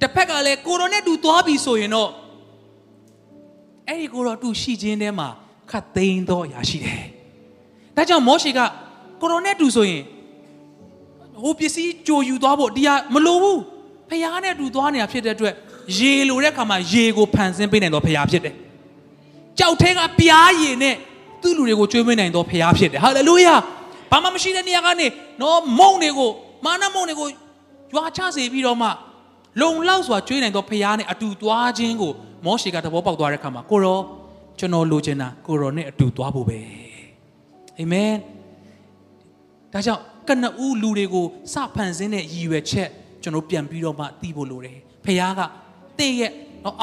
တစ်ဖက်ကလည်းကိုရိုနဲ့တူသွားပြီဆိုရင်တော့အဲ့ဒီကိုရိုတူရှိခြင်းထဲမှာ ခတ်သိမ်းသောအရာရှိတယ်။ဒါကြောင့်မောရှေကကိုရိုနဲ့တူဆိုရင်ဟိုပစ္စည်းကြိုယူသွားဖို့တရားမလိုဘူး။ဖျားနဲ့တူသွားနေတာဖြစ်တဲ့အတွက်ရေလိုတဲ့ခါမှာရေကိုဖန်ဆင်းပေးနိုင်တော့ဖျားဖြစ်တယ်။ကြောက်ထဲကပြားရည်နဲ့သူ့လူတွေကိုကျွေးမွေးနိုင်တော့ဖျားဖြစ်တယ်။ဟာလေလုယာ။ဘာမှမရှိတဲ့နေရာကနေနော်မုံတွေကိုမာနမုံတွေကိုရွာချစေပြီးတော့မှလုံလောက်စွာကျွေးနိုင်သောဖခင်နဲ့အတူသွားခြင်းကိုမောရှေကသဘောပေါက်သွားတဲ့အခါမှာကိုရော ကျွန်တော်လိုချင်တာကိုရောနဲ့အတူသွားဖို့ပဲအာမင်ဒါကြောင့်ကနဦးလူတွေကိုစဖန်ဆင်းတဲ့ရည်ရွယ်ချက်ကျွန်တော်ပြန်ပြီးတော့မှသိဖို့လိုတယ်ဖခင်ကတင့်ရဲ့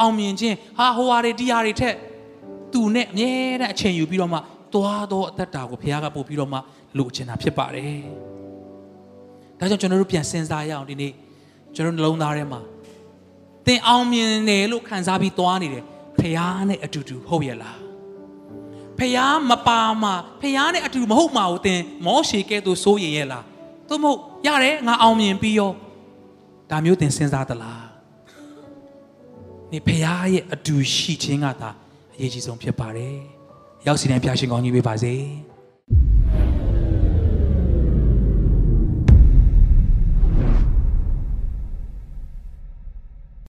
အောင်မြင်ခြင်းဟာဟိုဟာတွေဒီဟာတွေထက်သူနဲ့အမြဲတမ်းအချိန်ယူပြီးတော့မှသွားတော့အသက်တာကိုဖခင်ကပို့ပြီးတော့မှလိုချင်တာဖြစ်ပါတယ်ဒါကြောင့်ကျွန်တော်တို့ပြန်စဉ်းစားရအောင်ဒီနေ့ကျွန်တော်နှလုံးသားထဲမှာသင်အောင်မြင်တယ်လို့ခံစားပြီးသွားနေတယ် ဖះနဲ့အတူတူဟုတ်ရဲ့လားဖះမပါမှာဖះနဲ့အတူမဟုတ်မှာကိုသင်မောရှေကဲ့သို့စိုးရင်ရဲ့လားသို့မဟုတ်ရတယ်ငါအောင်မြင်ပြီးရောဒါမျိုးသင်စဉ်းစားသလားနေဖះရဲ့အတူရှိခြင်းကသာအရေးကြီးဆုံးဖြစ်ပါတယ်ရောက်စီတိုင်းဖះရှင်ကောင်းကြီးပေးပါစေ။